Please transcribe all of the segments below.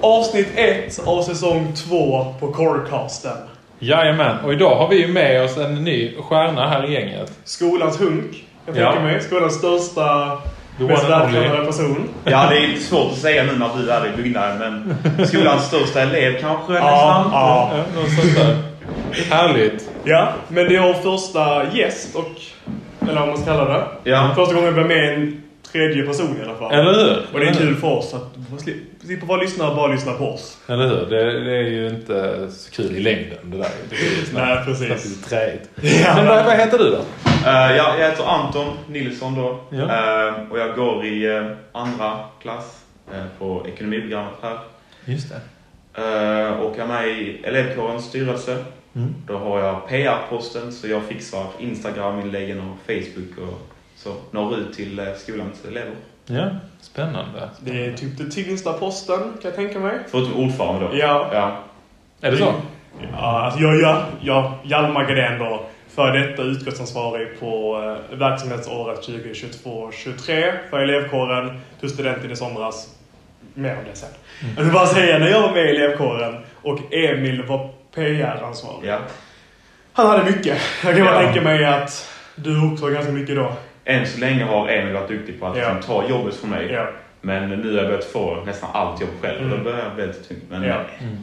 Avsnitt 1 av säsong 2 på Corecasten. Jajamän, och idag har vi ju med oss en ny stjärna här i gänget. Skolans hunk, jag Ja. tänker mig. Skolans största, The mest vältränade person. Ja, det är lite svårt att säga nu när du är i byggnaden, men skolans största elev kanske Ja, nästan. ja. Ja, något sånt där. Härligt. Ja, men det är vår första gäst och... Eller vad man ska kalla det. Ja. Första gången vi blir med en tredje person i alla fall. Eller hur? Och det är kul för oss att slippa vara lyssnare och bara lyssna på oss. Eller hur? Det, det är ju inte så kul i längden det där. Det är ju snabbt, Nej, precis. snabbt lite träigt. Ja, Men vad, vad heter du då? Eh, ja, jag heter Anton Nilsson då. Ja. Eh, och jag går i eh, andra klass på ekonomiprogrammet här. Just det. Och jag är med i elevkårens styrelse. Mm. Då har jag PR-posten så jag fixar Instagram-inläggen och Facebook och så når ut till eh, skolans elever. Ja, spännande. Det är typ den tyngsta posten, kan jag tänka mig. Förutom ordförande då. Ja. ja. Är det så? Ja, alltså jag, jag, jag Hjalmar Gren då, för detta utskottsansvarig på eh, verksamhetsåret 2022-23 för elevkåren, plus studenten i somras. Mer om det sen. Jag vill bara säga, när jag var med i elevkåren och Emil var PR-ansvarig. ja. Han hade mycket. Jag kan bara Ja. tänka mig att du också har ganska mycket då. Än så länge har Emil varit duktig på att Ja. liksom, ta jobbet från mig. Ja. Men nu har jag börjat få nästan allt jobb själv och Mm. då börjar jag bli lite tungt. Men Ja. eh, Mm.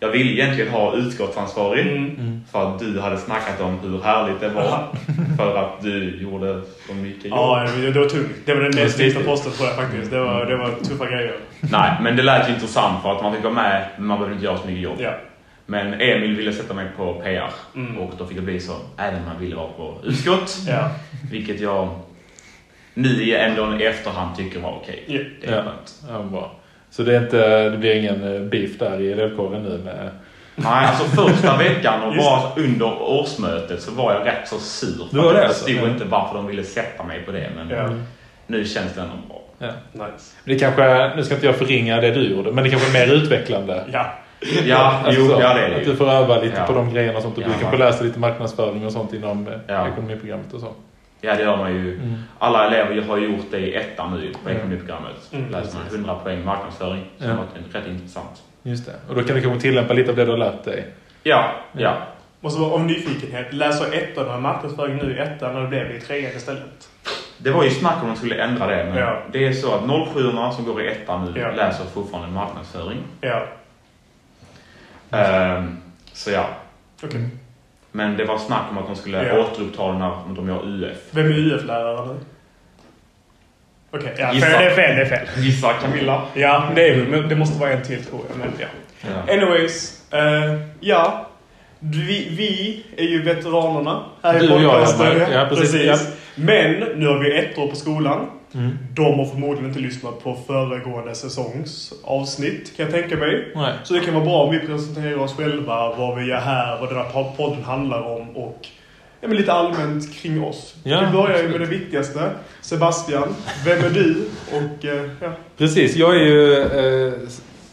jag vill egentligen ha utskottsansvarig. Mm. För att du hade snackat om hur härligt det var. för att du gjorde så mycket jobb. Ja, det var tungt. Det var den näst riktigt. posten tror jag faktiskt. Det var, det var tuffa grejer. Nej, men det lät ju intressant för att man fick vara med men man behövde inte göra så mycket jobb. Ja. Men Emil ville sätta mig på PR Mm. och då fick det bli så. Även om man ville vara på utskott. Ja. Vilket jag nu ändå i efterhand tycker var okej. Ja. Det är Ja. skönt. Ja, bra. Så det, är inte, det blir ingen eh, beef där i elevkåren nu med... Nej, alltså första veckan och bara under årsmötet så var jag rätt så sur. Du var För det jag alltså? förstod Ja. inte varför de ville sätta mig på det. Men Ja. nu känns det ändå bra. Ja. Nice. Det kanske, nu ska inte jag förringa det du gjorde, men det kanske är mer utvecklande. Ja. Ja, Alltså jo, så, ja det är det Att du får öva lite Ja. på de grejerna och sånt. Och Ja, du kanske läser lite marknadsföring och sånt inom eh, Ja. ekonomiprogrammet och så. Ja, det gör man ju. Mm. Alla elever har gjort det i ettan nu på Mm. ekonomiprogrammet. Mm, Läser man 100 poäng marknadsföring. Som Ja. har varit rätt intressant. Just det. Och då kan du kanske tillämpa lite av det du har lärt dig. Ja, ja. Och så av nyfikenhet, läser ettan och marknadsföring nu i ettan när det blev i trean istället? Det var ju snack om de skulle ändra det. Men Ja. det är så att 07 som går i ettan nu Ja. läser fortfarande marknadsföring. Ja. Ehm, så ja. Okej. Men det var snack om att de skulle Ja. återuppta när de gör UF. Vem är UF-lärare nu? Okej, ja, Gissa. fel, det är fel, det är fel. Gissa Camilla. Ja, det är det måste vara en till tror jag. Men ja. Ja. Anyways, eh, ja. Vi, vi är ju veteranerna här i Du jag, podcasten. Ja, precis. Men nu har vi ett år på skolan. Mm. De har förmodligen inte lyssnat på föregående säsongs avsnitt, kan jag tänka mig. Nej. Så det kan vara bra om vi presenterar oss själva, vad vi gör här, vad den här podden handlar om och ja, lite allmänt kring oss. Ja, vi börjar ju med det viktigaste. Sebastian, vem är du? Och eh, ja. Precis, jag är ju eh,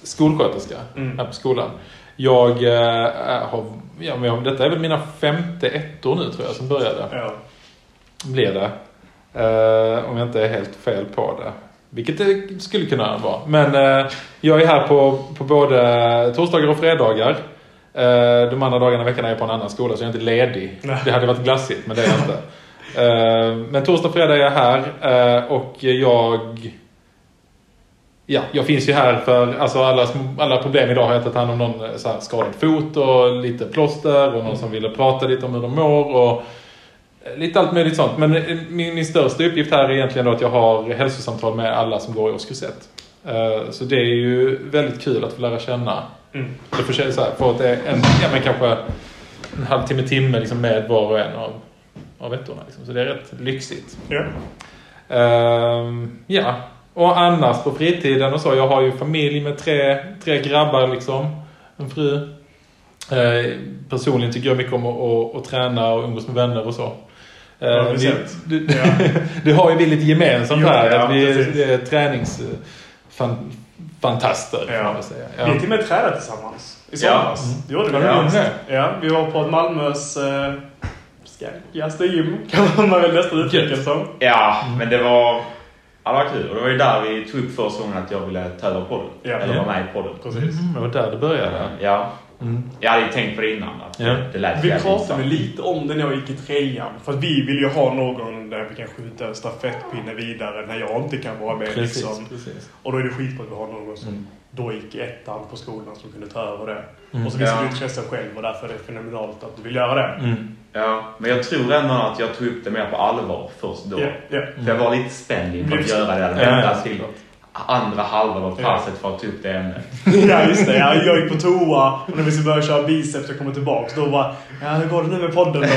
skolsköterska Mm. här på skolan. Jag eh, har, ja, men detta är väl mina femte ettor nu tror jag som började. ja. Blev det. Eh, om jag inte är helt fel på det. Vilket det skulle kunna vara. Men eh, jag är här på, på både torsdagar och fredagar. Eh, de andra dagarna i veckan är jag på en annan skola så jag är inte ledig. Nej. Det hade varit glassigt men det är jag inte. Men torsdag och fredag är jag här och jag... Ja, jag finns ju här för alltså alla, alla problem idag har jag tagit hand om någon så här, skadad fot och lite plåster och någon som ville prata lite om hur de mår och lite allt möjligt sånt. Men eh, min, min största uppgift här är egentligen då att jag har hälsosamtal med alla som går i årskurs 1. Eh, Så det är ju väldigt kul att få lära känna. Mm. Det får så här, få att det är en, ja men kanske en halvtimme, timme liksom med var och en av, av ettorna. Liksom. Så det är rätt lyxigt. ja. Ehm, ja, och annars på fritiden och så. Jag har ju familj med tre, tre grabbar liksom. En fru. Eh, personligen tycker jag mycket om att, att, att träna och umgås med vänner och så. Eh, Ja, vi det, Ja. det har ju vi lite gemensamt Jo, här. ja, att vi precis. är träningsfantaster Ja. man väl säga. Vi har till och med tränat tillsammans i somras. Mm. Det gjorde vi. Ja, Ja, ja, vi var på Malmös eh, skankigaste gym, kan man väl nästan uttrycka som. Ja, men det var... Ja, det var kul. Och det var ju där vi tog upp första gången att jag ville ta över podden. Ja. Eller Ja. vara med i podden. Precis. Mm, det var där det började. Ja. Mm. Jag hade ju tänkt på det innan. Att Ja. det, lät Vi pratade intressant. lite om det när jag gick i trean. För att vi vill ju ha någon där vi kan skjuta en stafettpinne vidare när jag inte kan vara med. Precis, Liksom. precis. Och då är det skitbra att vi har någon som Mm. då gick i ettan på skolan som kunde ta över det. Mm. Och så visade Ja. du intresse själv och därför är det fenomenalt att du vill göra det. Mm. Ja, men jag tror ändå att jag tog upp det mer på allvar först då. Ja, ja. För jag var lite spänd inför att Blir- göra det. Ja, Vänta ja. till andra halvan av passet för att ta upp det ämnet. ja, just det. Ja, jag gick på toa och när vi skulle börja köra biceps och komma tillbaks då var Ja, hur går det nu med podden då?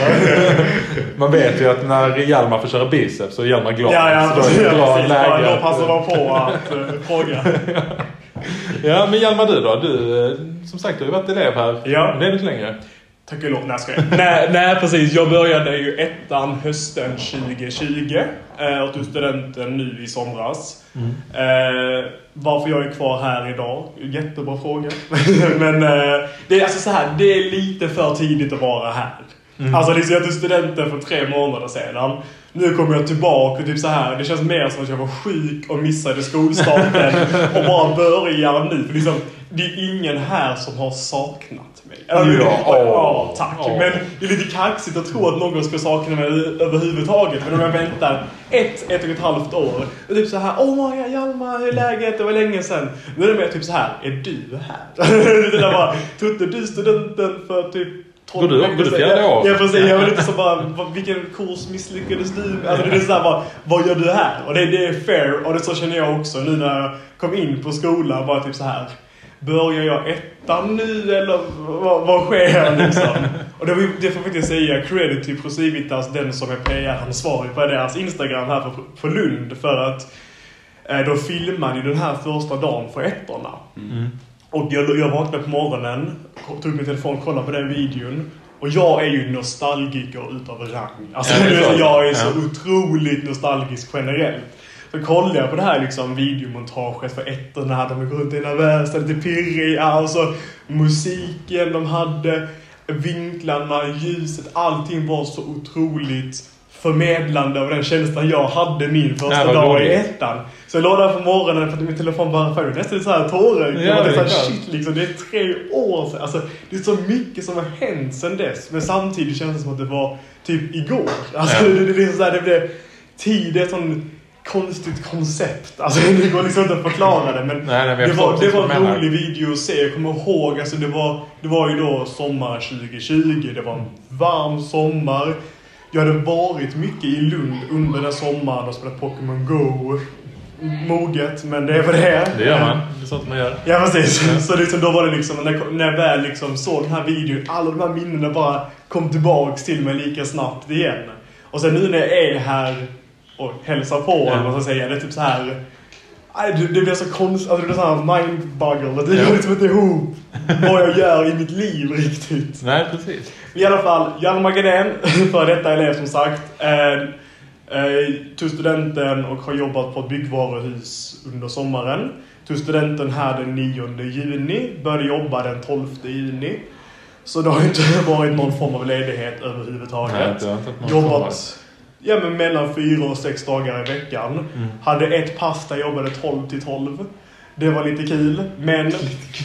Man vet ju att när Hjalmar får köra biceps så är Hjalmar glad. ja, ja, så då är precis. det bra precis. läge Ja, Då passar de på att uh, fråga. Ja, men Hjalmar du då? Du, eh, som sagt, du har ju varit elev här. Ja. Det är inte längre. Tack och lov. Nej, jag. nej, nej, precis. Jag började ju ettan hösten 2020 eh, och tog studenten nu i somras. Eh, varför jag är kvar här idag? Jättebra fråga. Men eh, det är alltså så här, det är lite för tidigt att vara här. Alltså liksom, jag tog studenten för tre månader sedan. Nu kommer jag tillbaka och typ så här. det känns mer som att jag var sjuk och missade skolstarten och bara börjar nu. För liksom, det är ingen här som har saknat mig. Ja, ja, åh, tack. åh. Men det är lite kaxigt att tro att någon ska sakna mig överhuvudtaget. Men om jag väntar ett, ett och ett halvt år. Och typ så här, åh ja, Hjalmar, hur är läget? Det var länge sedan. Nu är det mer typ så här, är du här? det där bara, Tutte, du studenten för typ 12 Går du- går du fjärde Ja, år? Ja, precis. Jag var lite så bara, vilken kurs misslyckades du? Alltså, det är så här bara, vad gör du här? Och det, det är fair, och det så känner jag också nu när jag kom in på skolan. Bara typ så här. Börjar jag ettan nu eller vad, vad sker liksom? Och det, var- det får jag faktiskt säga credit till Procivitas, den som är PR-ansvarig på deras Instagram här för, för Lund. För att eh, då filmade ju den här första dagen för ettorna. Mm. Och jag, jag vaknade på morgonen, tog min telefon och kollade på den videon. Och jag är ju nostalgiker utav rang. Alltså Ja, är jag är så Ja. otroligt nostalgisk generellt. Så kollade jag på det här liksom videomontaget för ettorna, de går runt i nervösa, lite pirriga. Alltså musiken de hade, vinklarna, ljuset, allting var så otroligt förmedlande av den känslan jag hade min första vad dag i roligt. ettan. Så jag låg där på morgonen för att min telefon bara föll. Nästan så här tårögd. Ja, jag var det är så här, shit liksom, det är tre år sedan. Alltså, det är så mycket som har hänt sedan dess. Men samtidigt känns det som att det var typ igår. Alltså, Ja. det, det, är så här, det blev... Tid är ett sånt konstigt koncept. Alltså, det går liksom inte att förklara det. Men Nej, nej, men det var, det var en rolig video att se. Jag kommer ihåg, alltså det var, det var ju då sommar 2020. Det var en varm sommar. Jag hade varit mycket i Lund under den sommaren och spelat Pokémon Go. Moget, men det är vad det är. Det gör man. Det är sånt man gör. Ja precis. Så liksom, då var det liksom, när, när jag väl liksom såg den här videon, alla de här minnena bara kom tillbaks till mig lika snabbt igen. Och sen nu när jag är här och hälsar på, Ja. eller vad ska jag säga, det är typ så här. Det, det blir så konstigt, alltså det blir så här mindbugger. Det Ja. går liksom inte ihop vad jag gör i mitt liv riktigt. Nej, precis. I alla fall, Hjalmar Gren, för detta elev som sagt. Eh, eh, tog studenten och har jobbat på ett byggvaruhus under sommaren. Tog studenten här den 9 juni, började jobba den 12 juni. Så det har inte varit någon form av ledighet överhuvudtaget. Nej, inte- inte att man sommar. Jobbat ja, men mellan fyra och sex dagar i veckan. Mm. Hade ett pass där jag jobbade 12 till 12. Det var lite kul. Men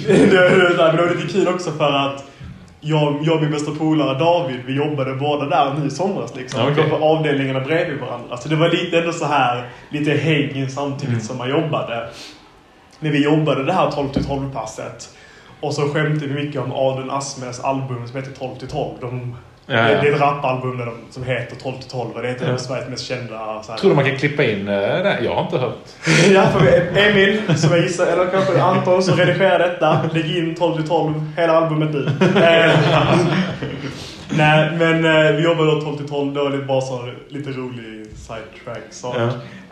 det, var lite kul också för att jag, jag och min bästa polare David, vi jobbade båda där nu i somras liksom. Var på avdelningarna bredvid varandra. Så det var lite ändå så här, lite häng samtidigt Mm. som man jobbade. Men vi jobbade det här 12 till 12 passet. Och så skämtade vi mycket om Adrian Asmes album som heter 12 till 12. De, Ja, det, ja. det är ett rapalbum där de, som heter 12 till 12 och det är ett av Ja. Sveriges mest kända så här, Tror du man kan klippa in eh, det? Jag har inte hört. Ja, för Emil, som jag gissar, eller kanske Anton som redigerar detta. Lägg in 12 till 12, hela albumet nu. Eh, Nej, men eh, vi jobbade då 12 till 12. Det var lite bara så lite rolig sidetrack sak. Ja.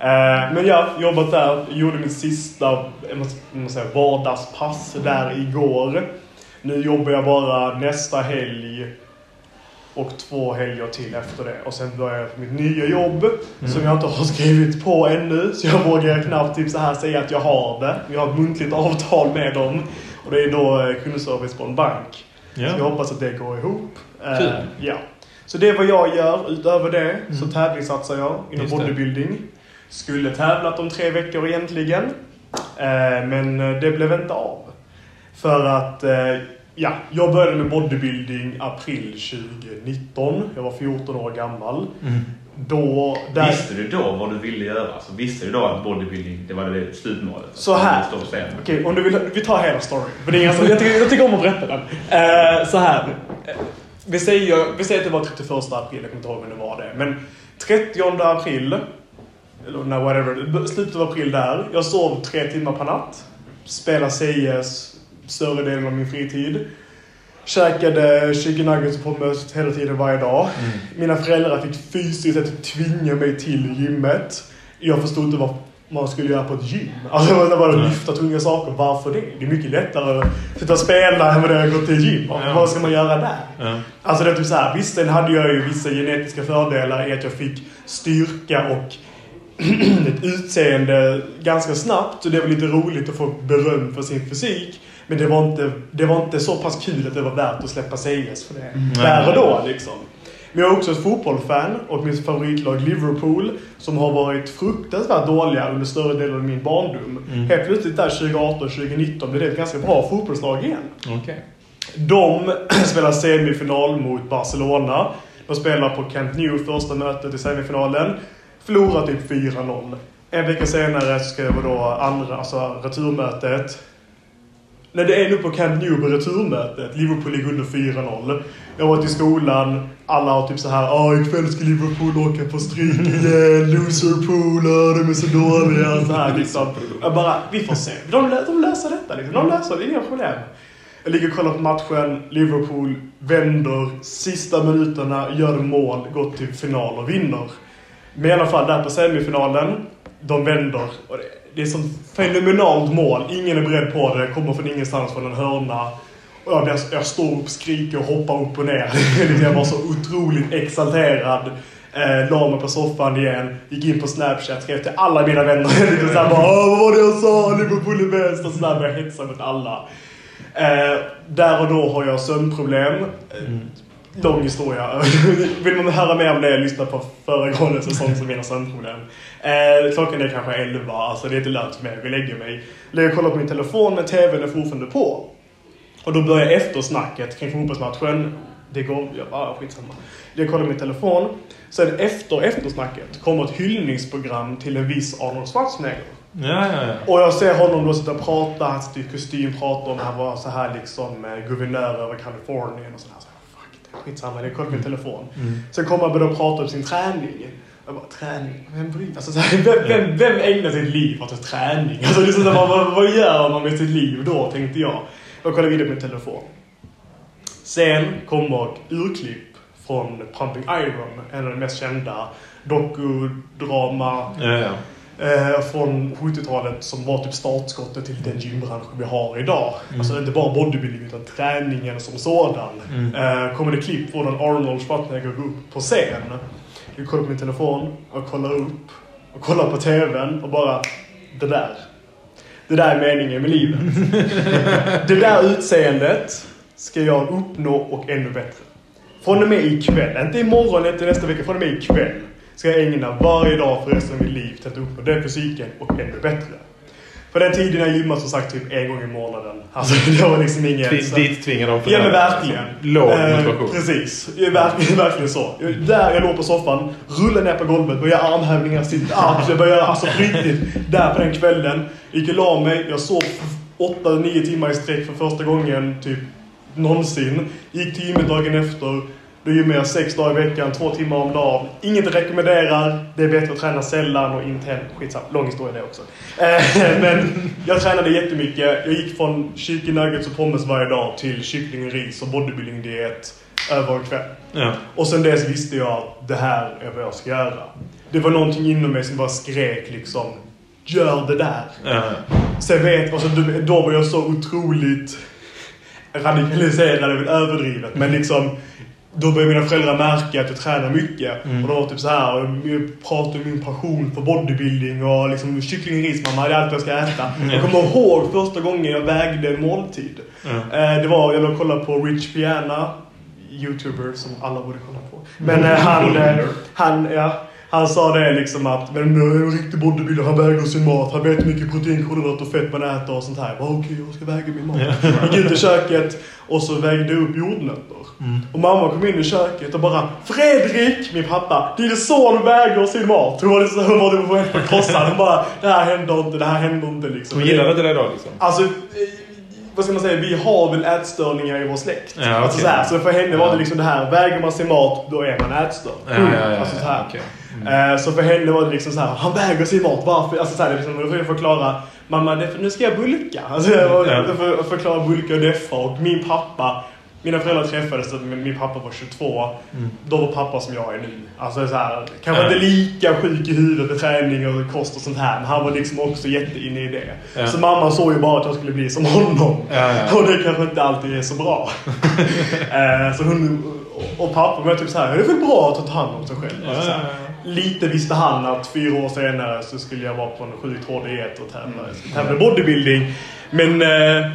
Eh, men ja, jobbat där. Gjorde mitt sista jag jag måste säga, vardagspass där igår. Nu jobbar jag bara nästa helg och två helger till efter det. Och sen börjar jag på mitt nya jobb som jag inte har skrivit på ännu. Så jag vågar knappt typ så här säga att jag har det. Vi har ett muntligt avtal med dem. Och det är då eh, kundservice på en bank. Så jag Ja. hoppas att det går ihop. Eh, Kul. ja. Så det är vad jag gör. Utöver det så tävlingssatsar jag inom Just det. bodybuilding. Skulle tävlat om tre veckor egentligen. Eh, men det blev inte av. För att, eh, ja, jag började med bodybuilding april 2019. Jag var 14 år gammal. Då, där, Visste du då vad du ville göra? Alltså, visste du då att bodybuilding, det var det slutmålet? Så här. Okej, om du vill, vi tar hela storyn. För det är ganska, jag, tycker, jag tycker om att berätta den. Eh, så här. Eh, Vi säger, vi säger att det var 31 april, jag kommer inte ihåg när det var det. Men 30 april, eller whatever, slutet av april där. Jag sov tre timmar per natt. Spelade CS större delen av min fritid. Käkade chicken nuggets och pommes hela tiden varje dag. Mina föräldrar fick fysiskt sett tvinga mig till gymmet. Jag förstod inte vad man skulle göra på ett gym. Alltså var bara att lyfta tunga saker. Varför det? Det är mycket lättare att sitta och spela än vad det är att gå till gym. Ja. Vad ska man göra där? Ja. Alltså det är typ så här, visst sen hade jag ju vissa genetiska fördelar i att jag fick styrka och ett utseende ganska snabbt. Så det var lite roligt att få beröm för sin fysik. Men det var inte, det var inte så pass kul att det var värt att släppa CS för det. Där och då liksom. Men jag är också ett fotbollsfan och mitt favoritlag Liverpool som har varit fruktansvärt dåliga under större delen av min barndom. Helt plötsligt där 2018-2019 blev det ett ganska bra fotbollslag igen. Okej. De spelar semifinal mot Barcelona. De spelar på Camp Nou första mötet i semifinalen. Förlorar typ 4-0. En vecka senare så ska vara då andra, alltså returmötet. När det är nu på Camp Nou på returmötet. Liverpool ligger under 4-0. Jag har varit i skolan. Alla har typ så här. Ja, ikväll ska Liverpool åka på stryk igen. Loserpool. Ah, de är så dåliga. Så här liksom. Jag bara, vi får se. De, de löser detta liksom. De löser det. Inga problem. Jag ligger och kollar på matchen. Liverpool vänder sista minuterna, gör mål, går till final och vinner. Men i alla fall där på semifinalen, de vänder. Och det, det är ett sånt fenomenalt mål. Ingen är beredd på det. Kommer från ingenstans från en hörna. Och jag, blir, jag står upp, skriker och hoppar upp och ner. Liksom, jag var så otroligt exalterad. Eh, la mig på soffan igen, gick in på Snapchat, skrev till alla mina vänner. Lite såhär bara Åh, vad var det jag sa? Liverpool är bäst! Och sådär började jag hetsa mot alla. Eh, där och då har jag sömnproblem. Eh, mm Lång historia. Vill man höra mer om det, lyssna på föregående säsong som mina sömnproblem. Eh, klockan är kanske 11, alltså det är inte lönt för mig. Jag vill lägga mig. Lägger och kollar på min telefon, men tvn är fortfarande på. Och då börjar eftersnacket kring fotbollsmatchen. Det går... Ja, ah, skitsamma. Jag kollar min telefon. Sen efter eftersnacket kommer ett hyllningsprogram till en viss Arnold Schwarzenegger. Ja, ja, ja. Och jag ser honom då sitta och prata, han sitter i kostym, pratar om när han var så här liksom eh, guvernör över Kalifornien och sådär. Så, fuck, det är skitsamma, jag kollar på min telefon. Sen kommer han börja prata om sin träning. Jag bara, träning? Vem bryr alltså, så här, vem, vem, vem ägnar sitt liv åt träning? Alltså, så här, vad, vad, vad gör man med sitt liv då, tänkte jag. Jag kollar vidare på min telefon. Sen kommer ett urklipp från Pumping Iron, en av de mest kända dokudrama ja, ja. Eh, från 70-talet som var typ startskottet till den gymbranschen vi har idag. Alltså inte bara bodybuilding utan träningen som sådan. Eh, kommer det klipp från en Arnold Schwarzenegger gå upp på scen. Jag kollar på min telefon och kollar upp och kollar på TVn och bara det där. Det där är meningen med livet. det där utseendet ska jag uppnå och ännu bättre. Från och med ikväll, inte imorgon, inte nästa vecka, från och med ikväll ska jag ägna varje dag för resten av mitt liv till att uppnå den fysiken och ännu bättre. På den tiden jag gymmade som sagt typ en gång i månaden. Alltså det var liksom inget... Dit tvingar de för Ja men verkligen. Låg Eh, motivation. precis. Verkligen, verkligen så. Där jag låg på soffan, rullade ner på golvet, började göra armhävningar, sitt arms. Jag började alltså på riktigt. Där på den kvällen. Gick och la mig, jag sov 8-9 timmar i sträck för första gången typ någonsin. Gick till gymmet dagen efter. Då gymmar jag sex dagar i veckan, två timmar om dagen. Inget rekommenderar. Det är bättre att träna sällan och inte... Skitsamma, lång historia det också. Eh, Men jag tränade jättemycket. Jag gick från chicken nuggets och pommes varje dag till kyckling och ris och bodybuilding-diet över en kväll. Ja. Och sen dess visste jag att det här är vad jag ska göra. Det var någonting inom mig som bara skrek liksom Gör det där. Ja. Sen vet, alltså, du- då var jag så otroligt radikaliserad, är överdrivet. Men liksom, då började mina föräldrar märka att jag tränar mycket. Och då var typ så här, och jag pratade om min passion för bodybuilding och liksom kyckling och ris, mamma, det är allt jag ska äta. Jag kommer ihåg första gången jag vägde en måltid. Eh, det var, jag låg och kollade på Rich Piana, youtuber som alla borde kolla på. Men eh, han, eh, han, ja, Han sa det liksom att men nu är en riktig bodybuilder, han väger sin mat, han vet hur mycket protein, kolhydrater och fett man äter och sånt här. Okej, jag ska väga min mat. Gick ut i köket och så vägde jag upp jordnötter. Och mamma kom in i köket och bara Fredrik, min pappa, din son väger sin mat. Hon var liksom, hon var på helt förkrossad. Hon bara, det här händer inte, det här händer inte liksom. Hon gillade inte det då liksom? Alltså, eh, vad ska man säga, vi har väl ätstörningar i vår släkt. Ja, alltså, okej. så, här, så för henne var det liksom det här, väger man sin mat då är man ätstörd. Ja, ja, ja, alltså, så här. Okej. Eh, Så för henne var det liksom så här, han väger sin mat, varför? Alltså så här, liksom, då får jag förklara, mamma nu ska jag bulka. Alltså jag får förklara bulka och deffa och min pappa, mina föräldrar träffades, min pappa var 22. Då var pappa som jag är nu. Alltså så här, kanske inte lika sjuk i huvudet med träning och kost och sånt här, men han var liksom också jätteinne i det. Ja. Så mamma såg ju bara att jag skulle bli som honom. Och det kanske inte alltid är så bra. Eh, så hon, och- pappa var typ så här, det är väl bra att ta hand om sig själv. Alltså, Lite visste han att fyra år senare så skulle jag vara på en sjukt hård diet och tävla, jag skulle tävla i bodybuilding. Men eh,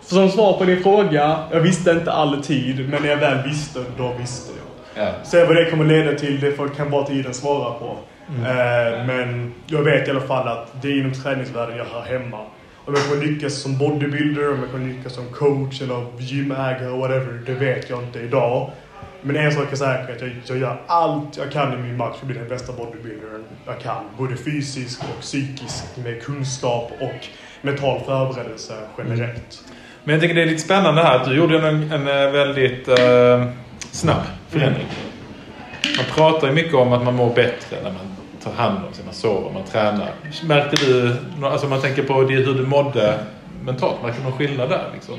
som svar på din fråga, jag visste inte alltid, men när jag väl visste, då visste jag. Ja. Se vad det kommer leda till, det får, kan bara tiden svara på. Eh, men jag vet i alla fall att det är inom träningsvärlden jag hör hemma. Om jag kommer lyckas som bodybuilder, om jag kommer lyckas som coach eller gymägare, whatever, det vet jag inte idag. Men en sak är säker, att jag, jag gör allt jag kan i min makt för att bli den bästa bodybuildern jag kan. Både fysiskt och psykiskt med kunskap och mental förberedelse generellt. Men jag tycker det är lite spännande här att du gjorde en, en eh, väldigt eh, snabb förändring. Man pratar ju mycket om att man mår bättre när man tar hand om sig, man sover, man tränar. Märkte du, alltså om man tänker på det, hur du mådde mentalt, märkte du någon skillnad där liksom?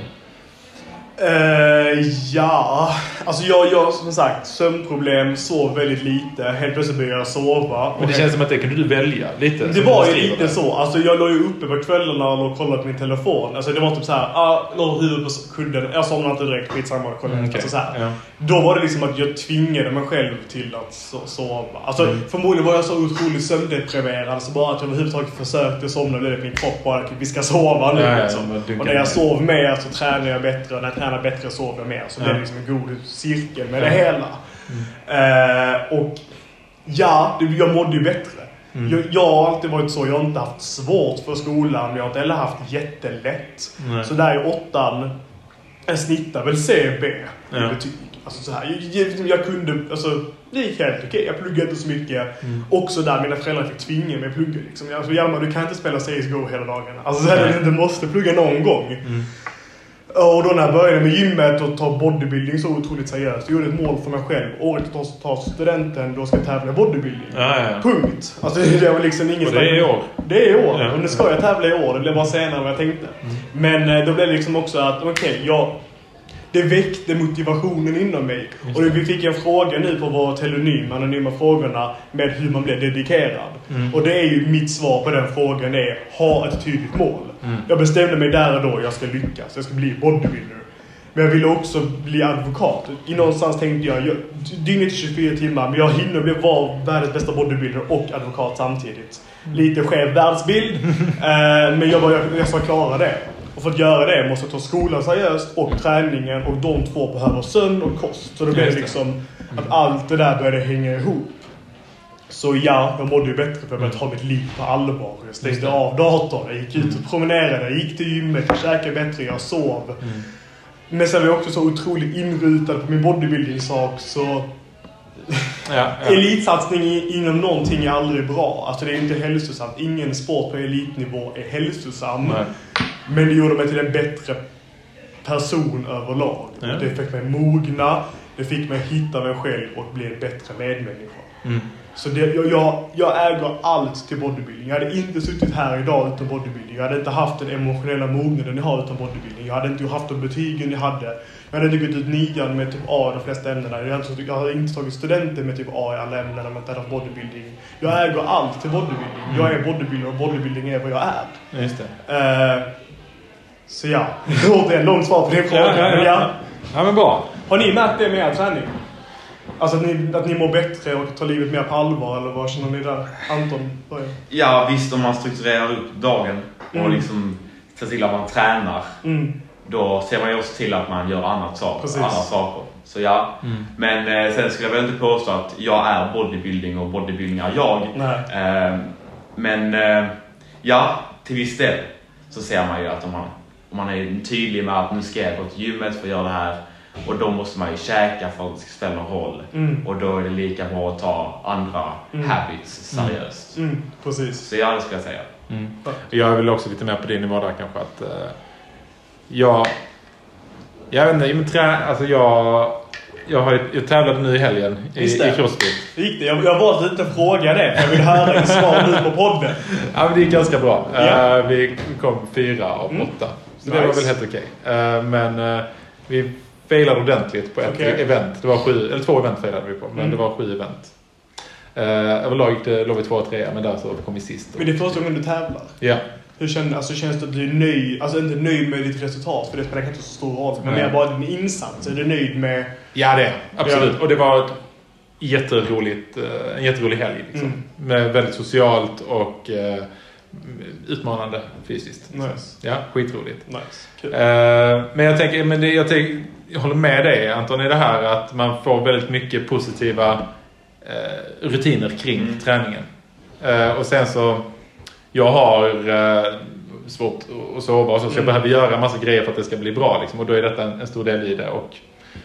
Eh, ja, alltså jag, jag som sagt sömnproblem, sov väldigt lite. Helt plötsligt började jag sova. Men det känns som att det kunde du välja lite. det var ju lite det. så. Alltså jag låg ju uppe på kvällarna och kollade på min telefon. Alltså det var typ såhär, ah, låg huvudet på kudden. Jag somnade inte direkt, skitsamma. Kolla. Mm, okej. alltså, så. Ja. Då var det liksom att jag tvingade mig själv till att so- sova. Alltså Mm. förmodligen var jag så otroligt sömndeprimerad så bara att jag överhuvudtaget försökte somna blev det min kropp bara vi ska sova nu Ja, ja, liksom. Och när jag sov mer så tränar jag bättre tränar bättre sover jag mer. Så det Ja. är liksom en god cirkel med Ja. det hela. Eh, och ja, det, jag mådde ju bättre. Mm. Jag, jag har alltid varit så. Jag har inte haft svårt för skolan, men jag har inte heller haft jättelätt. Nej. Så där i åttan, jag snittar väl C, B i Ja. betyg. Alltså så här, jag, jag, jag kunde, alltså det gick helt okej. Jag pluggade inte så mycket. Mm. Också där mina föräldrar fick tvinga mig att plugga. Liksom. Alltså, Hjalmar, du kan inte spela CSGO hela dagarna. Alltså så här, du måste plugga någon gång. Mm. Och då när jag började med gymmet och ta bodybuilding så otroligt seriöst. Jag gjorde ett mål för mig själv. Året jag tar studenten, då ska jag tävla i bodybuilding. Ja, ja. Punkt. Alltså det var liksom inget Och det är i år. Det är i år. Ja. Och nu ska jag tävla i år. Det blev bara senare än vad jag tänkte. Men eh, då blev det liksom också att, okej, jag... Det väckte motivationen inom mig. Och vi fick en fråga nu på vår telonym, anonyma frågorna, med hur man blir dedikerad. Och det är ju mitt svar på den frågan är, ha ett tydligt mål. Jag bestämde mig där och då, jag ska lyckas. Jag ska bli bodybuilder. Men jag ville också bli advokat. I någonstans tänkte jag, jag dygnet är 24 timmar, men jag hinner bli vara världens bästa bodybuilder och advokat samtidigt. Lite skev världsbild, eh, men jag, bara, jag, jag ska klara det. För att göra det måste jag ta skolan seriöst och träningen och de två behöver sömn och kost. Så blev det det. liksom att allt det där började hänga ihop. Så ja, jag mådde ju bättre för jag började ta mitt liv på allvar. Jag stängde av datorn, jag gick ut och promenerade, jag gick till gymmet, jag käkade bättre, jag sov. Men sen var jag också så otroligt inrutad på min bodybuilding-sak så Ja, ja. elitsatsning inom någonting är aldrig bra. Alltså det är inte hälsosamt. Ingen sport på elitnivå är hälsosam. Nej. Men det gjorde mig till en bättre person överlag. Ja. Det fick mig mogna, det fick mig hitta mig själv och bli en bättre medmänniska. Mm. Så det, jag, jag, jag äger allt till bodybuilding. Jag hade inte suttit här idag utan bodybuilding. Jag hade inte haft den emotionella mognaden jag har utan bodybuilding. Jag hade inte haft de betygen jag hade. Jag hade inte gått ut nian med typ A i de flesta ämnena. Jag hade, jag hade inte tagit studenten med typ A i alla ämnen om jag inte hade haft bodybuilding. Jag äger allt till bodybuilding. Jag är bodybuilder och bodybuilding är vad jag är. Just det. Eh, så ja, återigen långt svar på din fråga. Ja, ja, ja. Ja. Ja, men bra. Har ni märkt det med er träning? Alltså att ni, att ni mår bättre och tar livet mer på allvar eller vad känner ni där? Anton, börja. Ja, visst om man strukturerar upp dagen och Mm. liksom ser till att man tränar. Mm. då ser man ju också till att man gör annat sak, andra saker. Så ja. Mm. Men eh, sen skulle jag väl inte påstå att jag är bodybuilding och bodybuilding är jag. Nej. Eh, men eh, ja, till viss del så ser man ju att om man, man är tydlig med att nu ska jag gå till gymmet för att göra det här och då måste man ju käka för att det ska spela någon roll. Mm. Och då är det lika bra att ta andra Mm. habits seriöst. Mm, precis. Så ja, det skulle jag säga. Mm. Jag är väl också lite mer på din nivå där kanske att eh, jag... Jag vet inte, men trä, alltså jag... Jag, har, jag tävlade nu i helgen i, i crossfit. Gick det? Jag, jag var lite fråga det, jag vill höra ditt svar nu på podden. Ja, men det gick ganska bra. Ja. Eh, vi kom fyra av Mm. åtta. Så det var Nice. väl helt okej. Eh, men eh, vi failade ordentligt på ett Okej. event. Det var sju, eller två event failade vi på, men Mm. det var sju event. Uh, överlag gick det- låg vi två och trea, men där så kom vi sist. Men det är första gången du tävlar. Ja. Hur känns, alltså, känns det att du är nöjd, alltså inte nöjd med ditt resultat, för det spelar kanske inte så stor roll, men mer bara din insats. Är du nöjd med... Ja, det är. Absolut. Ja. Och det var ett jätteroligt, eh, en jätterolig helg. Liksom. Mm. Med väldigt socialt och eh, utmanande fysiskt. Nice. Ja, skitroligt. Nice. Kul. Eh, men jag tänker, men det, jag, tänker, jag håller med dig Anton i det här att man får väldigt mycket positiva eh, rutiner kring Mm. träningen. Eh, och sen så, jag har svårt att sova och så, så jag Mm. behöver göra massa grejer för att det ska bli bra. Liksom, och då är detta en, en stor del i det. Och,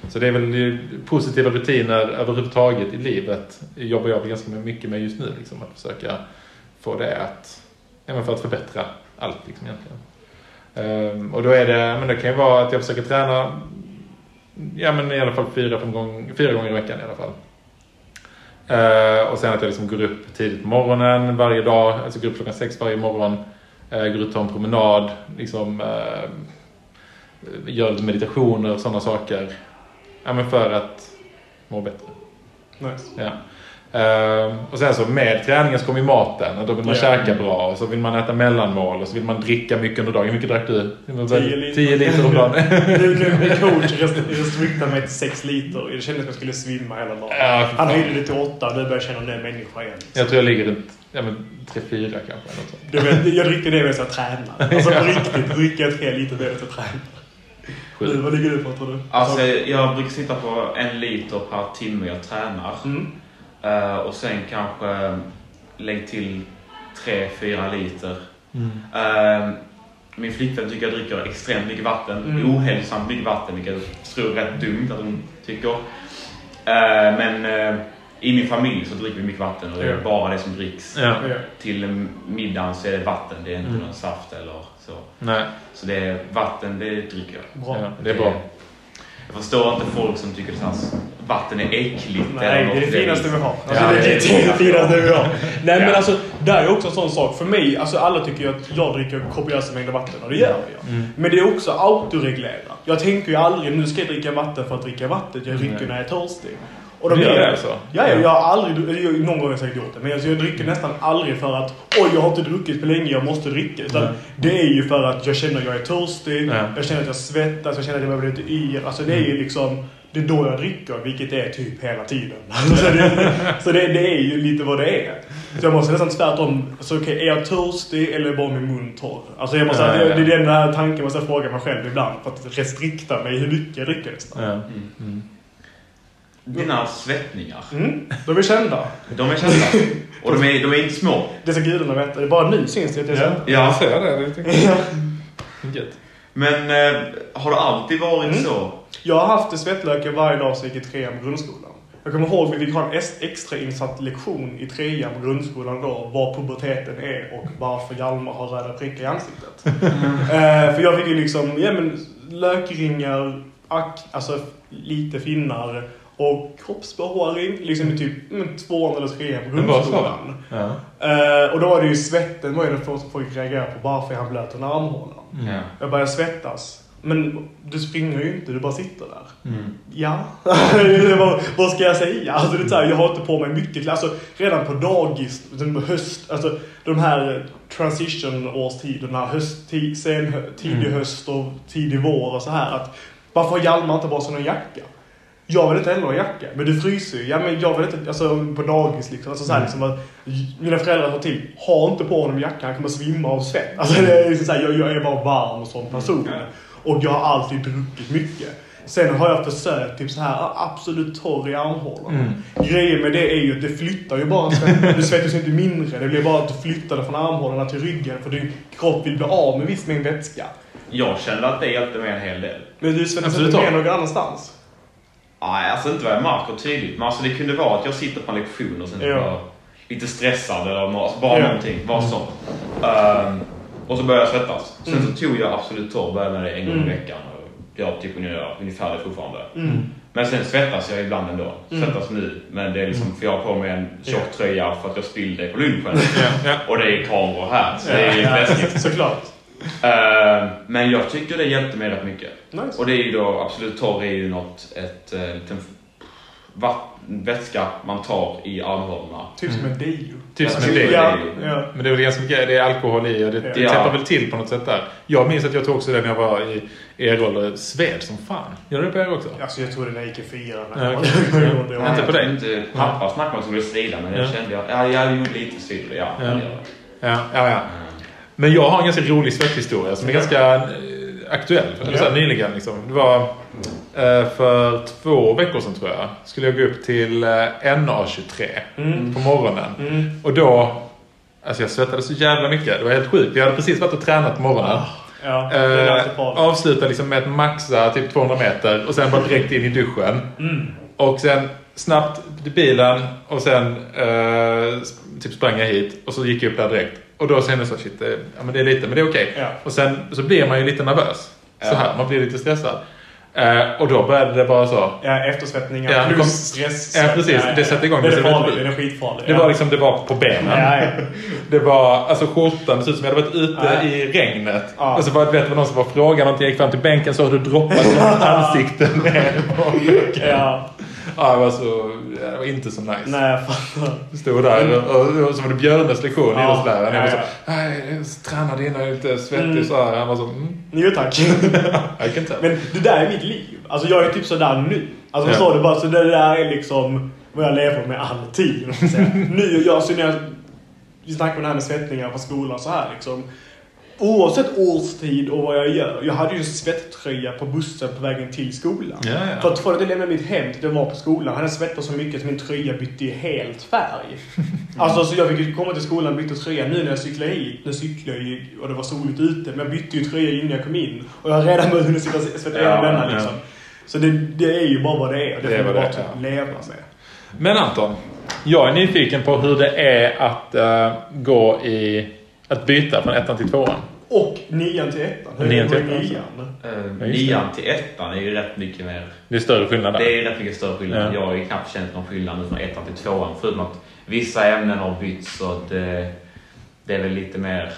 så det är väl positiva rutiner överhuvudtaget i livet. jobbar jag ganska mycket med just nu. Liksom, att försöka få det att, men för att förbättra allt liksom, egentligen. Ehm, och då är det, men det kan ju vara att jag försöker träna ja, men i alla fall fyra, fem gång, fyra gånger i veckan i alla fall. Ehm, och sen att jag liksom går upp tidigt på morgonen varje dag, alltså går upp klockan sex varje morgon. Uh, går ut och tar en promenad, liksom, uh, gör lite meditationer och sådana saker. Ja, men för att må bättre. Nice. Ja. Ehm, och sen så med träningen så kommer ju maten. Och då vill man Ja. käka bra och så vill man äta mellanmål och så vill man dricka mycket under dagen. Hur mycket drack du? Det var väl 10 liter. 10 liter om dagen. Nu blev min coach rest- restriktade mig till 6 liter. Jag kände att jag skulle svimma hela dagen. Ja, Han höjde det till 8 och nu börjar jag känna en människa igen. Jag tror jag ligger runt ja, men 3-4 kanske. Något sånt. Du vet, jag dricker det medan jag tränar. Alltså på riktigt dricker jag 3 liter medan jag tränar. Du, vad ligger du på tror du? Alltså, jag brukar sitta på en liter per timme jag tränar. Mm. Eh, och sen kanske lägg till 3-4 liter. Mm. Eh, min flickvän tycker jag dricker extremt mycket vatten. Mm. Ohälsosamt mycket vatten, vilket jag tror är rätt dumt att hon tycker. Eh, men eh, i min familj så dricker vi mycket vatten och det är Ja. bara det som dricks. Ja. Till middagen så är det vatten, det är inte Mm. någon saft eller så. Nej, Så det är vatten, det dricker jag. Bra. ja, det är bra. Jag förstår inte folk som tycker att vatten är äckligt. Nej, eller det är det finaste vi har. Alltså, Ja, det, det, det- det är det finaste vi har. Nej men Ja. alltså, där är också en sån sak. För mig, alltså alla tycker ju att jag dricker kopiösa mängder vatten och det gör jag. Mm. Men det är också autoreglerat. Jag tänker ju aldrig nu ska jag dricka vatten för att dricka vatten. Jag dricker Nej. när jag är törstig. Och de gör det alltså? Ja, ja, jag har aldrig, jag- någon gång har jag säkert gjort det. Men alltså, jag dricker nästan aldrig för att oj, jag har inte druckit på länge, jag måste dricka. Utan Nej. det är ju för att jag känner att jag är törstig, Ja. jag känner att jag svettas, jag känner att jag behöver lite yr. Alltså det är ju liksom, det är då jag dricker, vilket är typ hela tiden. så det, så det, det är ju lite vad det är. Så jag måste nästan tvärtom, så okej, är jag törstig eller är bara min mun torr? Alltså jag måste, ja. Det, det är den här tanken jag måste fråga mig själv ibland, för att restrikta mig hur mycket jag dricker nästan. Ja. Mm. Dina svettningar, Mm, de är kända. de är kända. Och de är, de är inte små. Det ska gudarna veta. Det är bara nu syns det att det är Ja, jag ser det. jag. Gött. Men eh, har det alltid varit Mm. så? Jag har haft svettlökar varje dag så jag gick i trean på grundskolan. Jag kommer ihåg att vi fick ha en extra insatt lektion i trean på grundskolan då, vad puberteten är och varför Hjalmar har röda prickar i ansiktet. eh, för jag fick ju liksom, ja men lökringar, ak- alltså lite finnar och kroppsbehåring liksom i typ mm, tvåan eller trean på grundskolan. Ja. Eh, och då var det ju svetten var ju det första folk reagerade på. Varför är han blöt under armhålan? Mm. Ja. Jag började svettas. Men du springer ju inte, du bara sitter där. Mm. Ja, vad, vad ska jag säga? Alltså, det är så här, jag har inte på mig mycket. Alltså, redan på dagis, den höst, alltså, de här transition-årstiderna, höst, sen, tidig Mm. höst och tidig vår och så här. Att, varför har Hjalmar inte bara sån en jacka? Jag vill inte heller ha jacka, men du fryser ju. Ja, men jag vill inte, alltså på dagis liksom. Alltså, så här, Mm. liksom att, mina föräldrar sa till, ha inte på honom jacka, han kommer svimma av svett. Alltså det är liksom så här, jag, jag är bara varm som person. Ja. Och jag har alltid druckit mycket. Sen har jag försökt typ så här absolut torr i armhålorna. Mm. Grejen med det är ju att det flyttar ju bara. Du svettas ju inte mindre. Det blir bara att du flyttar det från armhålorna till ryggen för din kropp vill bli av med viss mängd vätska. Jag kände att det hjälpte mig en hel del. Men du svettas inte mer någon annanstans. Nej, alltså inte vad jag märker tydligt. Men alltså det kunde vara att jag sitter på en lektion och sen Ja. bara lite stressad eller nå- alltså bara Ja. någonting. Bara så. Ehm, och så började jag svettas. Sen Mm. så tog jag absolut torr, började med det en gång i Mm. veckan. Och jag typ ungefär, det fortfarande. Mm. Men sen svettas jag ibland ändå. Mm. Svettas nu. Men det är liksom för jag har på mig en tjock Ja. tröja för att jag spillde på lunchen. Ja, ja. Och det är kameror här. Så det är ju läskigt. Såklart. Ehm, men jag tycker det hjälpte mig rätt mycket. Nice. Och det är ju då absolut torr är ju något, ett eh, liten vatten, vätska man tar i armhålorna. Typ som en deo. Typ som en del. Ja, det. Men det är väl ganska mycket, det är alkohol i och det, det Ja. täpper väl till på något sätt där. Jag minns att jag tog också det när jag var i er ålder. Sved som fan. Gör du det på er också? Alltså jag tror det när jag gick i fyran. Ja. Det Ja. Inte på dig? Inte, pappa snackade om att det skulle svida men jag Ja. kände jag, ja, jag gjorde lite svider. Ja, Ja. det. Ja, ja, ja. Men jag har en ganska rolig svetthistoria som är Ja. ganska eh, aktuell. Eller så här, Ja. nyligen liksom. Det var eh, för två veckor sedan tror jag. Skulle jag gå upp till eh, NA23 Mm. på morgonen. Mm. Och då... Alltså jag svettades så jävla mycket. Det var helt sjukt. Jag hade precis varit och tränat på morgonen. Ja, det är Eh, alltid bra. avsluta liksom med att maxa typ 200 meter och sen bara direkt in i duschen. Mm. Och sen snabbt till bilen och sen eh, typ sprang jag hit och så gick jag upp där direkt. Och då kände jag så shit, det, ja, men det är lite, men det är okej. Ja. Och sen så blir man ju lite nervös. Så Ja. här, man blir lite stressad. Eh, och då började det bara så. Ja, eftersvettningar Ja, plus stress. Ja, precis. Det sätter igång. Det är farligt. Det är skitfarligt. Det var liksom, det var på benen. Ja, ja. Det var, alltså skjortan, det såg ut som jag hade varit ute Ja. i regnet. Ja. Och så var det vet, det var någon som var frågade någonting, jag gick fram till bänken så du droppat från ansiktet ner. Ja. Ja, det var så, det var inte så nice. Nej, jag fattar. Stod där och, och så var det Björnes lektion, Ja, idrottsläraren. Jag var ja, så, nej, jag tränade innan, jag är lite svettig Mm. så här. Han var så, mm, Jo tack. I can tell. Men det där är mitt liv. Alltså jag är typ sådär nu. Alltså Ja. förstår du? Bara, så det där är liksom vad jag lever med alltid. nu, jag, så när jag, vi snackade om det här med svettningar på skolan så här liksom. Oavsett årstid och vad jag gör. Jag hade ju en svetttröja på bussen på vägen till skolan. Ja, ja. För att från att jag lämnade mitt hem till jag var på skolan hade jag svettats så mycket att min tröja bytte helt färg. Alltså så jag fick ju komma till skolan och byta tröja nu när jag cyklade hit. Nu cyklade jag ju och det var soligt ute. Men jag bytte ju tröja innan jag kom in. Och jag har redan börjat hunnit svetta Ja, denna liksom. Så det, det är ju bara vad det är. Och det, Det får man bara typ leva med. Men Anton, jag är nyfiken på hur det är att eh, gå i... Att byta från ettan till tvåan. Och nian till ettan. Hur Nian är det till med ettan, nian? Eh, det. nian till ettan är ju rätt mycket mer Det är större skillnad där. Det är rätt mycket större skillnad. Ja. Jag har ju knappt känt någon skillnad nu från ettan till tvåan. Förutom att vissa ämnen har bytts så det, det är väl lite mer...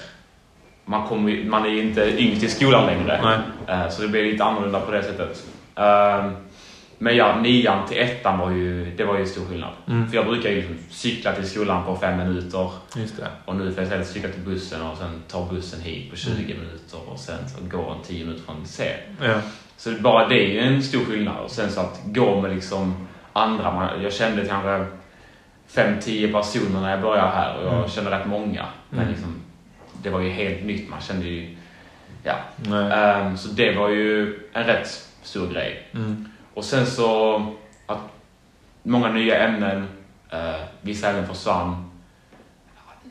Man, kommer, man är ju inte yngst i skolan längre. Nej. Eh, Så det blir lite annorlunda på det sättet. Ehm, Men ja, nian till ettan var ju, det var ju stor skillnad. Mm. För jag brukar ju liksom cykla till skolan på fem minuter. Och nu får jag istället cykla till bussen och sen ta bussen hit på 20 minuter och sen så går en 10 minuter från C. Ja. Så bara det är ju en stor skillnad. Och sen så att gå med liksom andra. Jag kände kanske 5-10 personer när jag började här och jag Mm. kände rätt många. Men Mm. liksom, det var ju helt nytt. Man kände ju... Ja. Ehm, så det var ju en rätt stor grej. Mm. Och sen så att många nya ämnen, uh, vissa ämnen försvann.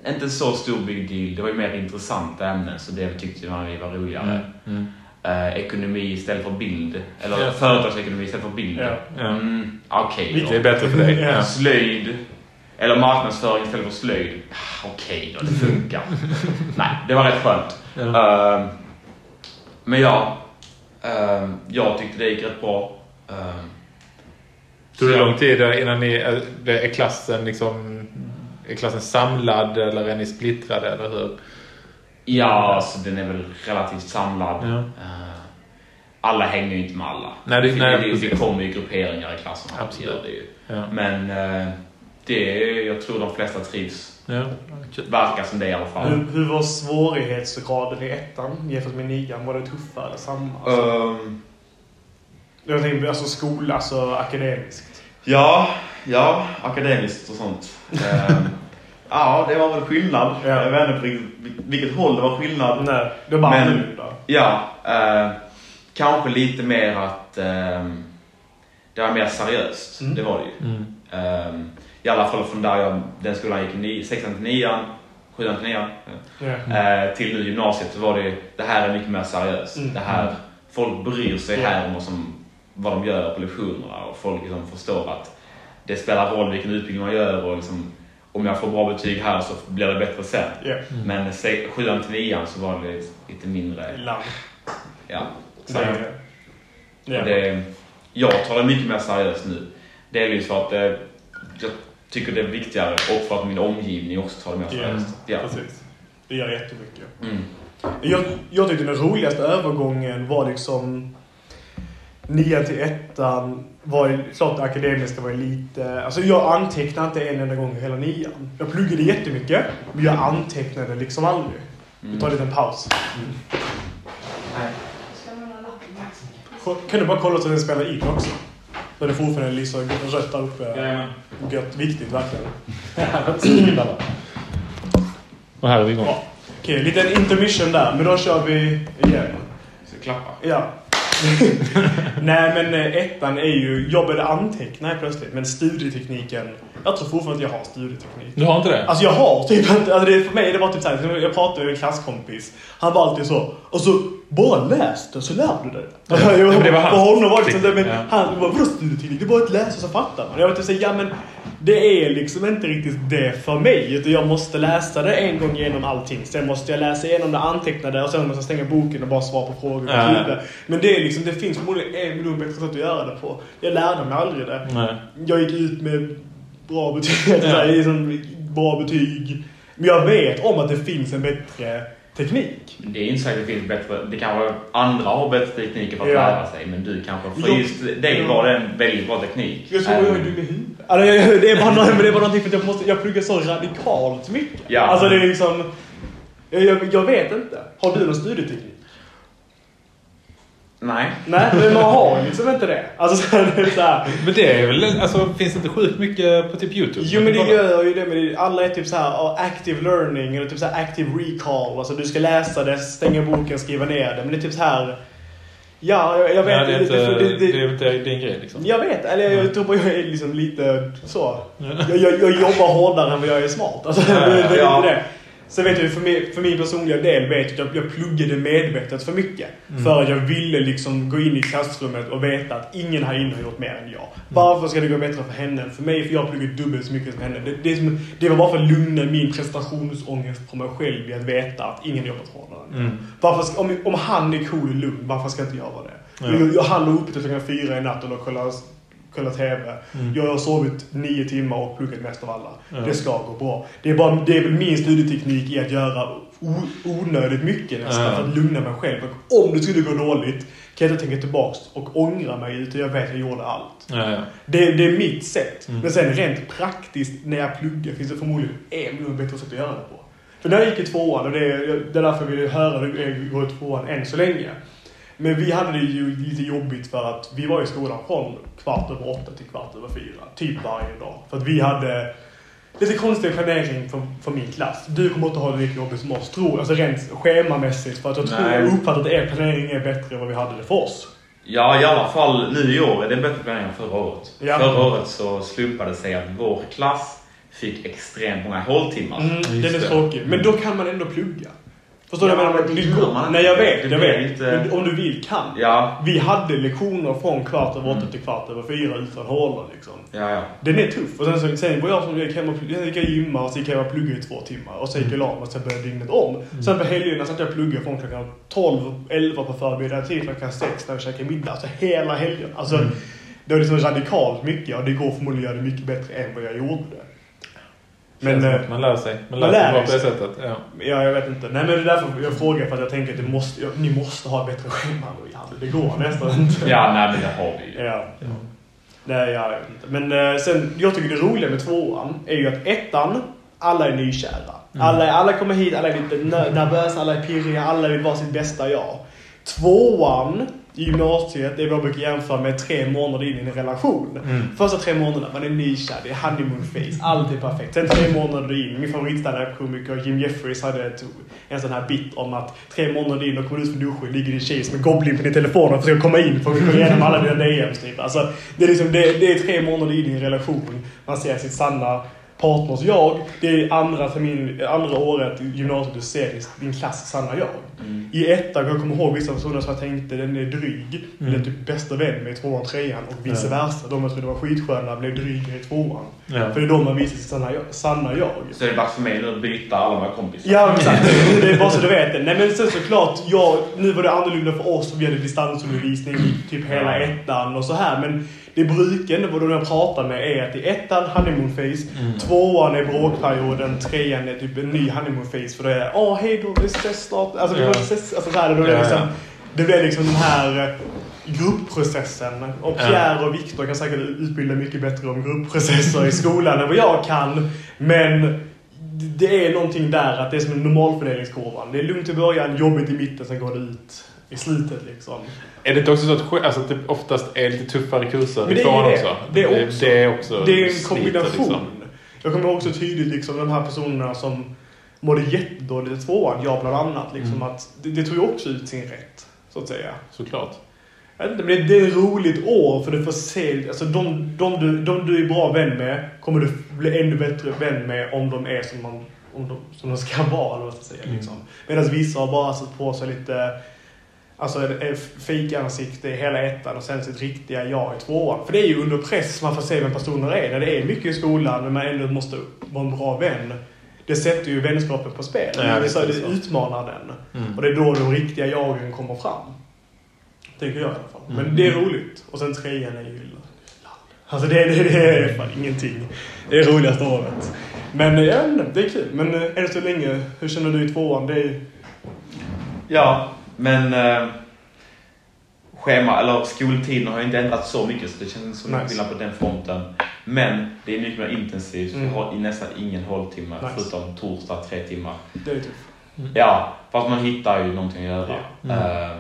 Inte så stor big deal. Det var ju mer intressanta ämnen så det tyckte man var roligare. Mm. Eh, ekonomi istället för bild. Eller Ja. företagsekonomi istället för bild. Ja. Ja. Mm, Okej Det är då. bättre för dig. Ja. Slöjd. Eller marknadsföring istället för slöjd. Ah, Okej då, det funkar. Nej, det var rätt skönt. Ja. Ehm, men ja, ehm, jag tyckte det gick rätt bra. Um, Tog det lång tid innan ni... Är klassen liksom... Är klassen samlad eller är ni splittrade eller hur? Ja, alltså den är väl relativt samlad. Ja. Eh, alla hänger ju inte med alla. Nej, det- nej, det, det kommer ju grupperingar i klasserna. Absolut. Det gör det ju. Ja. Men eh, det är, jag tror de flesta trivs. Ja. Verkar som det i alla fall. Hur, hur var svårighetsgraden i ettan jämfört med nian? Var det tuffare eller samma? Alltså, Ehm, tänker alltså skola, alltså akademiskt. ja, ja, akademiskt och sånt. Ehm, ja, det var väl skillnad. Ja. Jag vet inte på vilket, vilket håll det var skillnad. Nej, det var bara Men- annorlunda. Ja, eh, kanske lite mer att ehm, det var mer seriöst. Mm. Det var det ju. Mm. Ehm, I alla fall från där jag, den skolan jag gick i, ni- sexan till nian, sjuan till nian, Ja. eh, till nu gymnasiet så var det det här är mycket mer seriöst. Mm. Det här, folk bryr sig här om vad, som, vad de gör på lektionerna och folk liksom förstår att det spelar roll vilken utbildning man gör och liksom, om jag får bra betyg här så blir det bättre sen. Ja. Men se- sjuan till nian så var det lite mindre, Land. ja. Så, Det det. Ja. och det, jag tar det mycket mer seriöst nu. Delvis för att eh, jag tycker det är viktigare och för att min omgivning också tar det mer Ja, seriöst. Ja. precis. Det gör jättemycket. Mm. Jag, jag tyckte den roligaste övergången var liksom nian till ettan var ju, klart det akademiska var ju lite... Alltså jag antecknade inte en enda gång hela nian. Jag pluggade jättemycket, men jag antecknade liksom aldrig. Vi tar en liten paus. Ska Max? Kan du bara kolla så att den spelar in också? Så det fortfarande lyser rött där uppe. Jajamän. Gött, viktigt verkligen. Och här är vi igång. Okej, liten intermission där, men då kör vi igen. Så klappa. Ja. Nej men eh, ettan är ju, jag började anteckna helt plötsligt, men studietekniken, jag tror fortfarande att jag har studieteknik. Du har inte det? Alltså jag har typ inte, alltså det, för mig det var typ såhär, jag pratade med en klasskompis, han var alltid så, och så bara läs det så lär du dig. Ja, Jag- men det var hans för honom var det liksom, men ja. han var vadå studieteknik? Det är bara att läsa så fattar man. Jag var typ såhär, ja men det är liksom inte riktigt det för mig. Utan jag måste läsa det en gång igenom allting. Sen måste jag läsa igenom det, anteckna det och sen måste jag stänga boken och bara svara på frågor. och skriva. Men det är liksom, det finns förmodligen en miljon bättre sätt att göra det på. Jag lärde mig aldrig det. Nej. Jag gick ut med bra betyg, ja. liksom, bra betyg. Men jag vet om att det finns en bättre teknik. Det är inte säkert att det finns bättre, det kanske andra har bättre tekniker för att Ja. lära sig, men du kanske, för Jag- just dig var det en väldigt bra teknik. Jag tror jag är dum i huvudet. Alltså, det, är bara, nå- men det är bara någonting för att jag, måste, jag pluggar så radikalt mycket. Ja. Alltså det är liksom... Jag, jag, jag vet inte. Har du någon studieteknik? Nej. Nej, men man har liksom inte det. Alltså så här, det är så här, Men det är väl, alltså finns det inte sjukt mycket på typ YouTube? Jo men det gör ju det, men det, alla är typ så här active learning eller typ så här active recall. Alltså du ska läsa det, stänga boken, skriva ner det. Men det är typ så här... Ja, jag, jag vet Nej, det är inte, det- det- det- det är inte din grej liksom. Jag vet, eller jag, jag tror bara jag är liksom lite så. Jag, jag, jag jobbar hårdare än vad jag är smart. Alltså, det, det är ja. inte det. Så vet du, för min, för min personliga del vet jag att jag, jag pluggade medvetet för mycket. Mm. För att jag ville liksom gå in i klassrummet och veta att ingen här inne har gjort mer än jag. Varför ska det gå bättre för henne än för mig? För jag pluggar dubbelt så mycket som henne. Det, det, som, det var bara för att lugna min prestationsångest på mig själv i att veta att ingen jobbat hårdare jag. Mm. Varför ska, om, om han är cool och lugn, varför ska inte jag vara det? Ja. Jag, jag, han låg uppe till klockan fyra i natten och kollade, kollade TV. Mm. Jag har sovit nio timmar och pluggat mest av alla. Ja. Det ska gå bra. Det är, bara, det är väl min studieteknik i att göra onödigt mycket nästan Ja. för att lugna mig själv. Och om det skulle gå dåligt kan jag inte tänka tillbaks och ångra mig utan jag vet att jag gjorde allt. Det, det är mitt sätt. Mm. Men sen rent praktiskt när jag pluggar finns det förmodligen en miljon bättre sätt att göra det på. För när jag gick i tvåan, och det är, det är därför jag vill höra hur jag går i tvåan än så länge. Men vi hade det ju lite jobbigt för att vi var i skolan från kvart över åtta till kvart över fyra. Typ varje dag. För att vi hade lite konstig planering för, för min klass. Du kommer inte ha det lika jobbigt som oss, tror Alltså rent schemamässigt. För att jag tror jag uppfattar att er planering är bättre än vad vi hade det för oss. Ja, i alla fall nu i år är det bättre planering än förra året. Ja. Förra året så slumpade det sig att vår klass fick extremt många håltimmar. Mm, den är tråkig. Men då kan man ändå plugga. Förstår du Ja, vad jag menar? men det gör man. Nej, jag vet. Jag vet. inte- Men om du vill kan. Ja, Vi hade lektioner från kvart över åtta Mm. till kvart över fyra utan hålor liksom. ja, ja. Den är tuff. Och sen, så, sen var jag som gick hem och gick jag gymma och så gick jag hem och pluggade i två timmar. Och sen gick jag och la mig och sen började dygnet om. Sen på helgerna satt jag och pluggade från klockan 12, 11 på förmiddagen till klockan 6 när vi käkade middag. Alltså hela helgen. Alltså, Mm. Det var liksom radikalt mycket och det går förmodligen att göra det mycket bättre än vad jag gjorde. Men, Men... eh, att man lär sig. Man man lär sig lär bra på det sig. sättet. Ja. Ja, jag vet inte. Nej, men det är därför jag frågar för att jag tänker att det måste, ni måste ha bättre schema. Det går nästan inte. Ja, nej men det har vi ju. Ja. Nej, jag vet inte. Men eh, sen, jag tycker det roliga med tvåan är ju att ettan, alla är nykära. Mm. Alla, alla kommer hit, alla är lite nervösa, alla är pirriga, alla vill vara sitt bästa jag. Tvåan, gymnasiet, det är vad jag brukar jämföra med tre månader in i en relation. Mm. Första tre månaderna, man är nykär, det är honeymoon face, allt är perfekt. Sen tre månader in, min favoritstandup-komiker Jim Jeffries hade ett, en sån här bit om att tre månader in, då kommer du ut från duschen, ligger din tjej som en goblin på din telefon och försöker komma in för att gå igenom alla dina DMs typ. Alltså, det är liksom, det, det är tre månader in i en relation. Man ser sitt sanna partners jag. Det är andra, termin, andra året i gymnasiet du ser din klass sanna jag. Mm. I ettan kan jag komma ihåg vissa personer som jag tänkte den är dryg. Mm. Den är typ bästa vän med i tvåan, trean och vice Ja. versa. De jag trodde var skitsköna blev dryga i tvåan. Ja. För det är då man visar sitt sanna jag. Sanna jag. Så det är dags för mig nu att byta alla mina kompisar. Ja, exakt. Det är bara så du vet det. Nej, men sen såklart, jag, nu var det annorlunda för oss. Vi hade distansundervisning typ hela ettan och så här. Men det brukande, vad de jag pratar med, är att i ettan honeymoon face, Mm. tvåan är bråkperioden, trean är typ en ny honeymoon face. För det är åh hej då, vi ses snart. Alltså, vi Ja. ses, alltså så här, då är det Ja, liksom, det blir liksom den här eh, gruppprocessen. Och. Pierre och Viktor kan säkert utbilda mycket bättre om gruppprocesser i skolan än vad jag kan. Men det är någonting där att det är som en normalfördelningskurvan. Det är lugnt i början, jobbigt i mitten, sen går det ut i slutet liksom. Är det inte också så att, alltså, att det oftast är lite tuffare kurser Men i det är tvåan också? Det är också- Det är, också Det är en sliter, kombination. liksom. Jag kommer också tydligt liksom de här personerna som mådde jättedåligt i tvåan, jag bland annat. Liksom, Mm. att det, det tog ju också ut sin rätt, så att säga. Såklart. Jag vet inte, men det, det är ett roligt år för du får se, alltså de, de, du, de du är bra vän med kommer du bli ännu bättre vän med om de är som, man, om de, som de ska vara, eller vad jag ska säga. Mm. Liksom. Medan vissa har bara satt på sig lite, alltså ett- ett fejkansikte i hela ettan och sen sitt riktiga jag i tvåan. För det är ju under press man får se vem personer är. När det är mycket i skolan men man ändå måste vara en bra vän. Det sätter ju vänskapen på spel. Ja, det, så det utmanar den. Mm. Och det är då de riktiga jagen kommer fram. Tänker jag i alla fall. Men Mm. det är roligt. Och sen trean är ju. Alltså det, det, det är fan ingenting. Det är roligaste året. Men inte, det är kul. Men eh, än så länge, hur känner du i tvåan? Det är, Ja, men eh, schema, eller skoltiden har ju inte ändrats så mycket så det känns som Nice. skillnad på den fronten. Men det är mycket mer intensivt. Mm. Vi har nästan ingen hålltimme Nice. förutom torsdag, tre timmar. det är tufft. Ja, fast man hittar ju någonting att göra. Ja. Eh,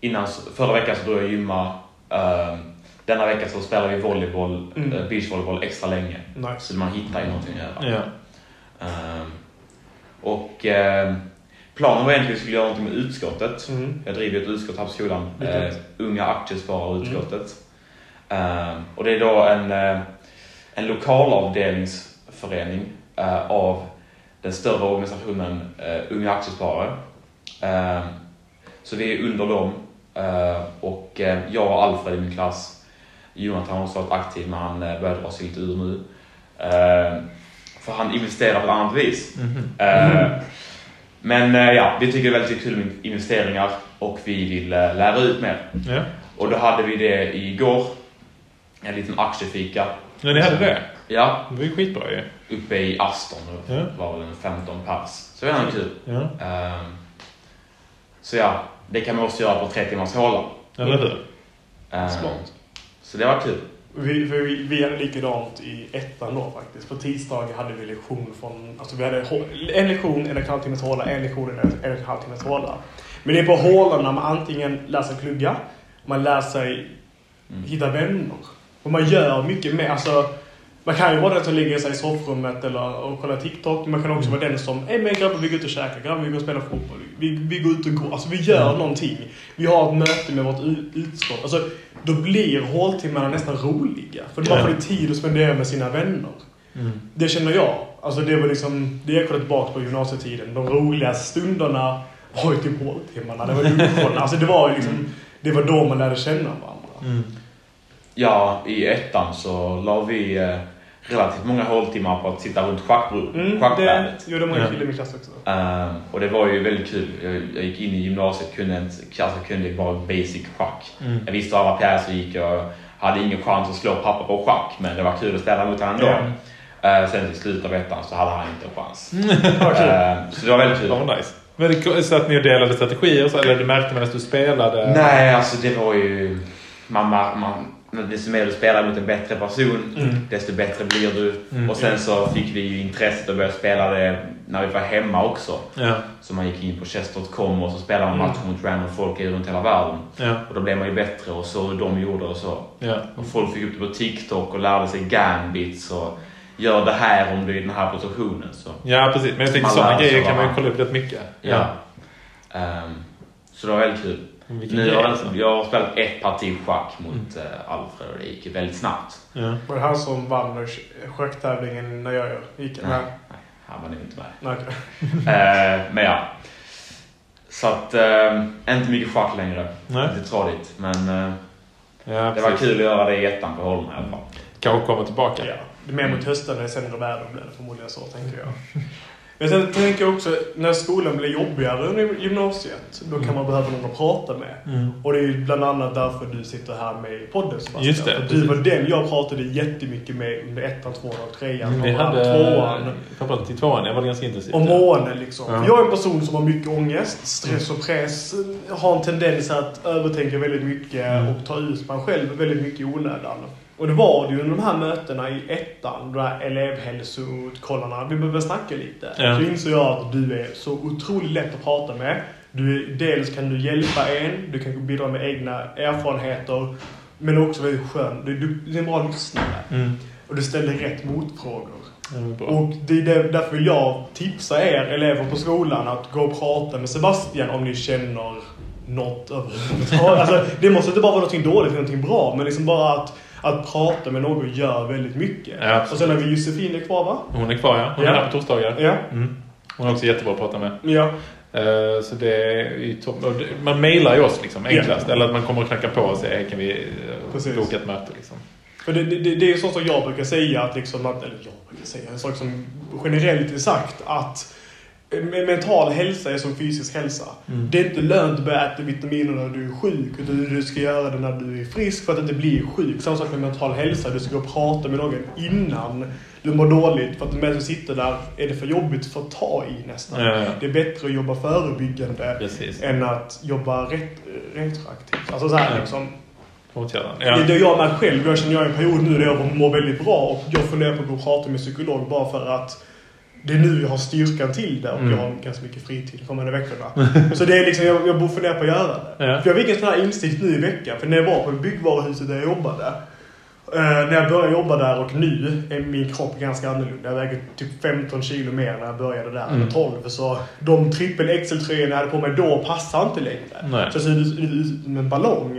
innan, förra veckan så drog jag gymma. Eh, denna vecka så spelar vi volleyboll, Mm. eh, beachvolleyboll extra länge. Nice. Så man hittar ju någonting att göra. Ja. Ehm, och ehm, planen var egentligen att vi skulle göra någonting med utskottet. Mm. Jag driver ett utskott här på skolan. Eh, Unga Aktiespararutskottet. Ehm, och det är då en, eh, en lokalavdelningsförening eh, av den större organisationen eh, Unga Aktiesparare. Ehm, så vi är under dem. Eh, och eh, jag och Alfred i min klass, Jonathan har också varit aktiv men han eh, börjar dra sig lite ur nu. För han investerar på ett annat vis. Mhm. Men eh, ja, vi tycker det är väldigt kul med investeringar och vi vill eh, lära ut mer. Ja. Och då hade vi det igår. En liten aktiefika. ja, ni hade det? Ja, Det var ju skitbra ju. uppe i Aston. Ja. var väl en 15 pers. Så det var ändå kul. Ja. Ehm, så ja, det kan man också göra på tre timmars håla. Eller hur? Ehm, Smart. Så det var kul. Vi, för vi, vi hade likadant i ettan då faktiskt. På tisdagar hade vi lektion från... Alltså vi hade en lektion, en och en halv timmes håla, en lektion, en en och en halv timmes håla. Men det är på hålorna man antingen lär sig plugga, man lär sig Mm. hitta vänner. Och man gör mycket mer. Alltså, man kan ju vara den som ligger sig i soffrummet eller och kollar TikTok. Man kan också vara den som, är men grabbar vi går ut och käkar, grabbar vi går och spelar fotboll. Vi, vi går ut och går. Alltså vi gör någonting. Vi har ett möte med vårt utskott. Alltså, då blir håltimmarna nästan roliga. För man får ju tid att spendera med sina vänner. Mm. Det känner jag. Alltså det var liksom, det jag kollade tillbaka på gymnasietiden. De roliga stunderna var ju typ håltimmarna. Det var luncherna. Alltså det var ju liksom, det var då man lärde känna varandra. Mm. Ja, i ettan så la vi eh, relativt många håltimmar på att sitta runt schackbord, Mm, det schackbrädet. gjorde många Ja. killar i min klass också. Ehm, och det var ju väldigt kul. Jag, jag gick in i gymnasiet, kunde inte, alltså kunde bara basic schack. Mm. Jag visste alla pjäser gick och hade ingen chans att slå pappa på schack, men det var kul att spela mot honom. Ja. Eh, sen till slutet av ettan så hade han inte en chans. Ehm, så det var väldigt kul. Vad nice. Men det, så att ni delade strategier så, eller du märkte medan du spelade? Nej, alltså det var ju... man, man, desto mer du spelar mot en bättre person, Mm. desto bättre blir du. Mm. Och sen så fick vi ju intresset att börja spela det när vi var hemma också. Ja. Så man gick in på chess.com och så spelade man Mm. matcher mot random folk runt hela världen. Ja. Och då blev man ju bättre och så hur de gjorde och så. Ja. Och folk fick upp det på TikTok och lärde sig gambits och gör det här om du är i den här positionen. Så, ja, precis. Men jag tänkte Man sådana grejer kan man ju kolla upp rätt mycket. ja. Ehm, så det var väldigt kul. Nu har jag, alltså. jag har spelat ett parti schack mot eh, Alfred och det gick väldigt snabbt. Ja. Var det han som vann sch- schacktävlingen när jag gick? Nej, nej, han var nog inte med. Nej, okej. Eh, men ja. Så att, eh, inte mycket schack längre. Nej. Lite tradigt. Men eh, Ja, det var kul att göra det i ettan på Holmen i alla fall. Kanske komma tillbaka. Ja. Det är mer mot hösten när det är sämre väder blir det förmodligen så, tänker jag. Men sen tänker jag också, när skolan blir jobbigare under gymnasiet, då kan man behöva någon att prata med. Mm. Och det är bland annat därför du sitter här med i podden Sebastian. Just det, För du var den jag pratade jättemycket med under ettan, tvåan och trean. Mm, Vi hade... tvåan. Framförallt i tvåan, jag var ganska intensivt. Och mående liksom. Ja. Jag är en person som har mycket ångest, stress och press. Har en tendens att övertänka väldigt mycket Mm. och ta ut mig själv väldigt mycket i onödan. Och det var det ju under de här mötena i ettan, de här elevhälsokollarna. Vi behöver snacka lite. Ja. Så insåg jag att du är så otroligt lätt att prata med. Du dels kan du hjälpa en, du kan bidra med egna erfarenheter. Men också väldigt skön. Du, du, du är en bra lyssnare. Mm. Och du ställer rätt motfrågor. Bra. Och det är där- därför vill jag tipsa er elever på skolan att gå och prata med Sebastian om ni känner något överhuvudtaget. alltså, det måste inte bara vara något dåligt något bra, men liksom bara att, att prata med någon gör väldigt mycket. Ja, och sen har vi Josefin är kvar va? Hon är kvar ja. Hon är Ja. här på torsdagar. Ja. Mm. Hon är också jättebra att prata med. Ja. Eh, Så det är Man mejlar ju oss liksom enklast. Ja. Eller att man kommer och knackar på och säger "Hej, kan vi eh, Precis. boka ett möte liksom. För det, det, det är ju sånt som jag brukar säga att liksom att, eller jag brukar säga, en sak som generellt är sagt att mental hälsa är som fysisk hälsa. Mm. Det är inte lönt att börja äta vitaminer när du är sjuk, utan du ska göra det när du är frisk för att inte bli sjuk. Samma sak med mental hälsa. Du ska gå och prata med någon innan du mår dåligt. För att medan du sitter där är det för jobbigt för att ta i nästan. Ja, ja. Det är bättre att jobba förebyggande Precis. än att jobba ret- retroaktivt. Alltså så här Ja. liksom. Åtgärden. Det är jag med själv. Jag känner jag en period nu där jag mår väldigt bra och jag funderar på att gå och prata med psykolog bara för att det är nu jag har styrkan till det och Mm. jag har ganska mycket fritid kommande veckorna. Så det är liksom, jag, jag borde fundera på att göra det. Ja. För jag fick en sån här insikt nu i veckan. För när jag var på byggvaruhuset där jag jobbade. Eh, när jag började jobba där och nu är min kropp ganska annorlunda. Jag väger typ 15 kilo mer när jag började där. Mm. Eller 12. Så de trippel XL-tröjorna jag hade på mig då passar inte längre. Nej. Så jag ser ut som en ballong.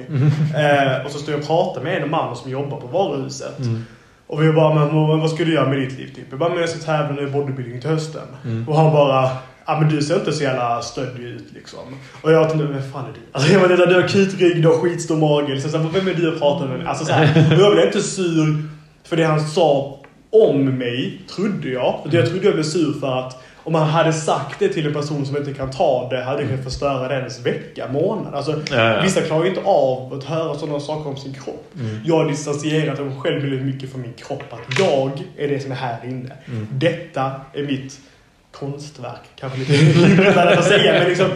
Eh, och så står jag och pratar med en man som jobbar på varuhuset. Mm. Och vi bara, men vad ska du göra med ditt liv? Typ? Jag bara, men jag ska tävla i bodybuilding till hösten. Mm. Och han bara, ja men du ser inte så jävla stöddig ut liksom. Och jag tänkte, vem fan är du? Alltså jag bara, du har kutrygg, du har skitstor mage. Så, så, här, vem är du att prata med? Alltså så här, och jag blev inte sur för det han sa om mig, trodde jag. Jag trodde jag blev sur för att om han hade sagt det till en person som inte kan ta det hade det kunnat förstöra dens vecka, månad. Alltså, Ja, ja. Vissa klarar inte av att höra sådana saker om sin kropp. Mm. Jag har distanserat mig själv väldigt mycket från min kropp. Att jag är det som är här inne. Mm. Detta är mitt konstverk. Kanske lite hybrigt att säga. Men liksom,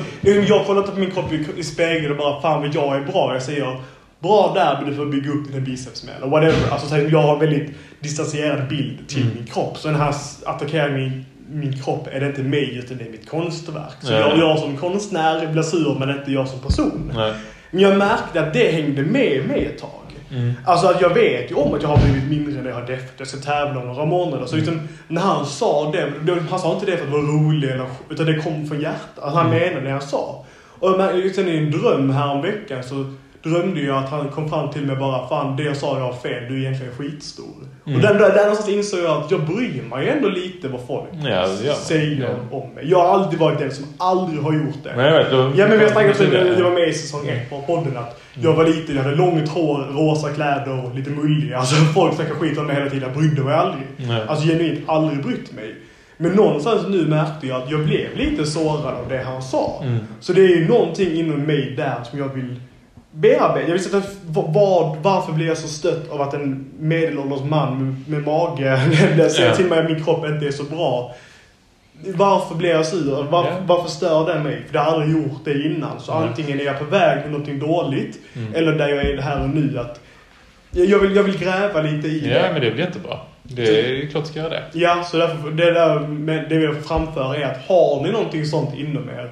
jag kollar inte på min kropp i, spegeln och bara fan vad jag är bra. Jag säger bra där men du får bygga upp dina biceps med. Eller whatever. Alltså, jag har en väldigt distanserad bild till Mm. min kropp. Så den här attackerar min, min kropp är det inte mig utan det är mitt konstverk. Så Ja. jag, jag som konstnär blir sur men inte jag som person. Nej. Men jag märkte att det hängde med mig ett tag. Mm. Alltså att jag vet ju om att jag har blivit mindre när jag har deffat. Jag ska tävla om några månader. Så liksom, när han sa det, han sa inte det för att vara rolig eller, utan det kom från hjärtat. Alltså han Mm. menade det han sa. Och sen i en dröm här om veckan så drömde jag att han kom fram till mig bara Fan det jag sa jag har fel, du är egentligen skitstor. Mm. Och där, där, där någonstans insåg jag att jag bryr mig ändå lite vad folk Ja, man. säger Ja. om mig. Jag har alltid varit den som aldrig har gjort det. Men jag vet, då, Ja men vi har snackat om det. det var med i säsong ett på podden att jag var liten, jag hade långt hår, rosa kläder och lite mullig. Alltså folk snackade skit om mig hela tiden, jag brydde mig aldrig. Nej. Alltså genuint aldrig brytt mig. Men någonstans nu märkte jag att jag blev lite sårad av det han sa. Mm. Så det är ju någonting inom mig där som jag vill bearbeta. Jag vill sätta, vad, varför blir jag så stött av att en medelålders man med, med mage säger Ja. till mig att min kropp inte är så bra? Varför blir jag sur? Varför, Ja. varför stör det mig? För det har aldrig gjort det innan. Så Nej. antingen är jag på väg mot någonting dåligt, Mm. eller där jag är här och nu. Att jag, vill, jag vill gräva lite i Ja, det. men det väl jättebra. Det är klart ska göra det. Ja, så därför, det, där, det vi vill framföra är att har ni någonting sånt inom er,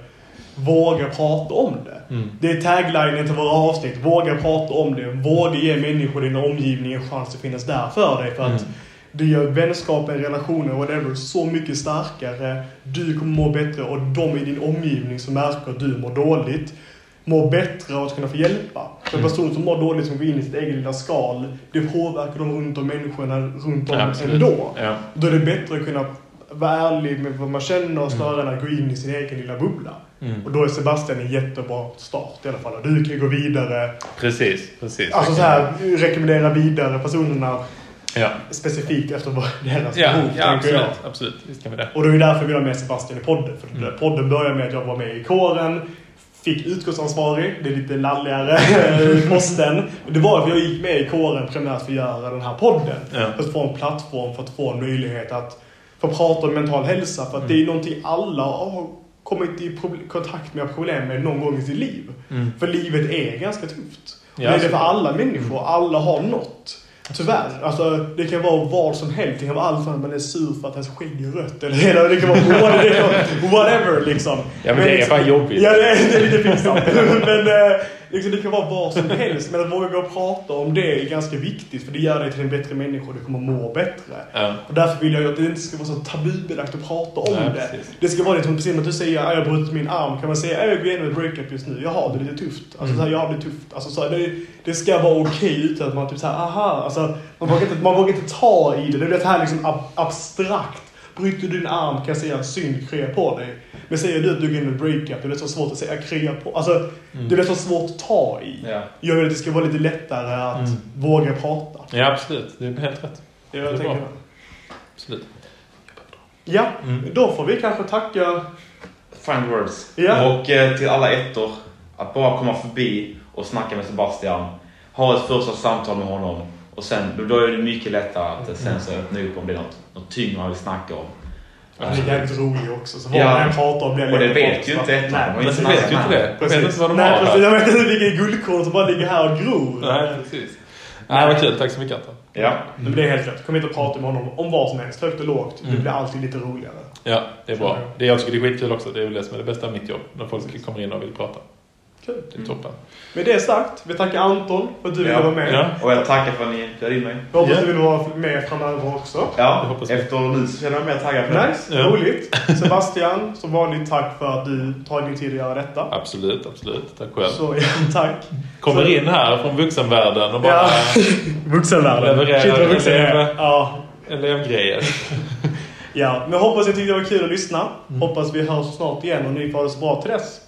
våga prata om det. Mm. Det är taglinen till våra avsnitt. Våga prata om det. Våga ge människor i din omgivning en chans att finnas där för dig. För att Mm. det gör vänskapen, relationer, whatever, så mycket starkare. Du kommer må bättre och de i din omgivning som märker att du mår dåligt mår bättre av att kunna få hjälpa. För Mm. person som mår dåligt som går in i sitt eget lilla skal, det påverkar de runt om människorna runt om Absolut. ändå. Ja. Då är det bättre att kunna vara ärlig med vad man känner och snarare än att gå in i sin egen lilla bubbla. Mm. Och då är Sebastian en jättebra start i alla fall. Och du kan gå vidare. Precis, precis. Alltså så här, rekommendera vidare personerna Ja, specifikt efter vad deras ja, behov, ja absolut. jag. absolut. Visst kan vi det. Och det är ju därför vi har med Sebastian i podden. För Mm. podden började med att jag var med i kåren, fick utskottsansvarig, det är lite lalligare posten. Det var för jag gick med i kåren primärt för att göra den här podden. Ja. För att få en plattform, för att få en möjlighet att få prata om mental hälsa. För att Mm. det är någonting alla kommit i kontakt med problem med någon gång i sitt liv. Mm. För livet är ganska tufft. Ja, det är det för alla människor. Alla har något. Tyvärr. Alltså, det kan vara vad som helst. Det kan vara allt från att man är sur för att ens skägg är rött. Eller eller det kan vara det kan whatever liksom. Ja, men det är liksom- fan jobbigt. Ja, det är, det är lite pinsamt. men eh, liksom, det kan vara vad som helst. Men att våga gå och prata om det är ganska viktigt. För det gör dig till en bättre människa och du kommer må bättre. Ja. Och därför vill jag ju att det inte ska vara så tabubelagt att prata om Nej, det. precis. Det ska vara det som precis som att du säger att jag har brutit min arm. Kan man säga att jag går igenom ett breakup just nu. Jag har det lite tufft. Alltså Mm. så här, jag har det tufft. Alltså, så här, det, det ska vara okej utan att man typ såhär, aha. Alltså, man, vågar inte, man vågar inte ta i det. Det är det här liksom ab abstrakt. Bryter du din arm kan jag säga synd, krya på dig. Men säger du att du går igenom ett breakup, det är så svårt att säga krya på. Alltså, Mm. det är så svårt att ta i. Ja. Jag vill att det ska vara lite lättare att Mm. våga prata. ja, absolut. Det är helt rätt. Det Det är jag tänker. bra. Absolut. Ja, Mm. då får vi kanske tacka Fine words. Ja. Och eh, till alla ettor, att bara komma förbi och snacka med Sebastian. Ha ett första samtal med honom. Och sen, då- är det mycket lättare att eh, sen så öppna upp om det är något, något tyngre man vill snacka om. Han är jävligt rolig också. Så vad Ja. man än pratar om blir Och det vet ju inte ettan. Nej, du vet ju inte det. Jag vet Precis. inte vad de Nej, har precis. Jag vet inte vilka guldkorn som bara ligger här och gror. Nej, precis. Nej, vad kul. Tack så mycket Anton. Ja. Men det är helt rätt. Kom hit och prata med honom om vad som helst. Högt och lågt. Det Mm. blir alltid lite roligare. Ja, det är bra. Det jag tycker det är skitkul också. Det är väl det som är det bästa av mitt jobb. När folk kommer in och vill prata. Kul. Det är toppen. Med det sagt, vi tackar Anton för att du ville Ja. vara med. Ja. Och jag tackar för att ni bjöd in mig. Jag hoppas Ja. du vill vara med framöver också. Ja, Det hoppas vi. efter nu så känner jag mig mer taggad för det. Nice, Ja. roligt. Sebastian, som vanligt tack för att du tar din tid att göra detta. Absolut, absolut. Tack själv. Så ja, tack. Kommer Så- in här från vuxenvärlden och bara Ja. Vuxenvärlden. Levererar vuxen elev- Ja. elevgrejer. ja, men hoppas ni tyckte det var kul att lyssna. Mm. Hoppas vi hörs snart igen och ni får ha det så bra till dess.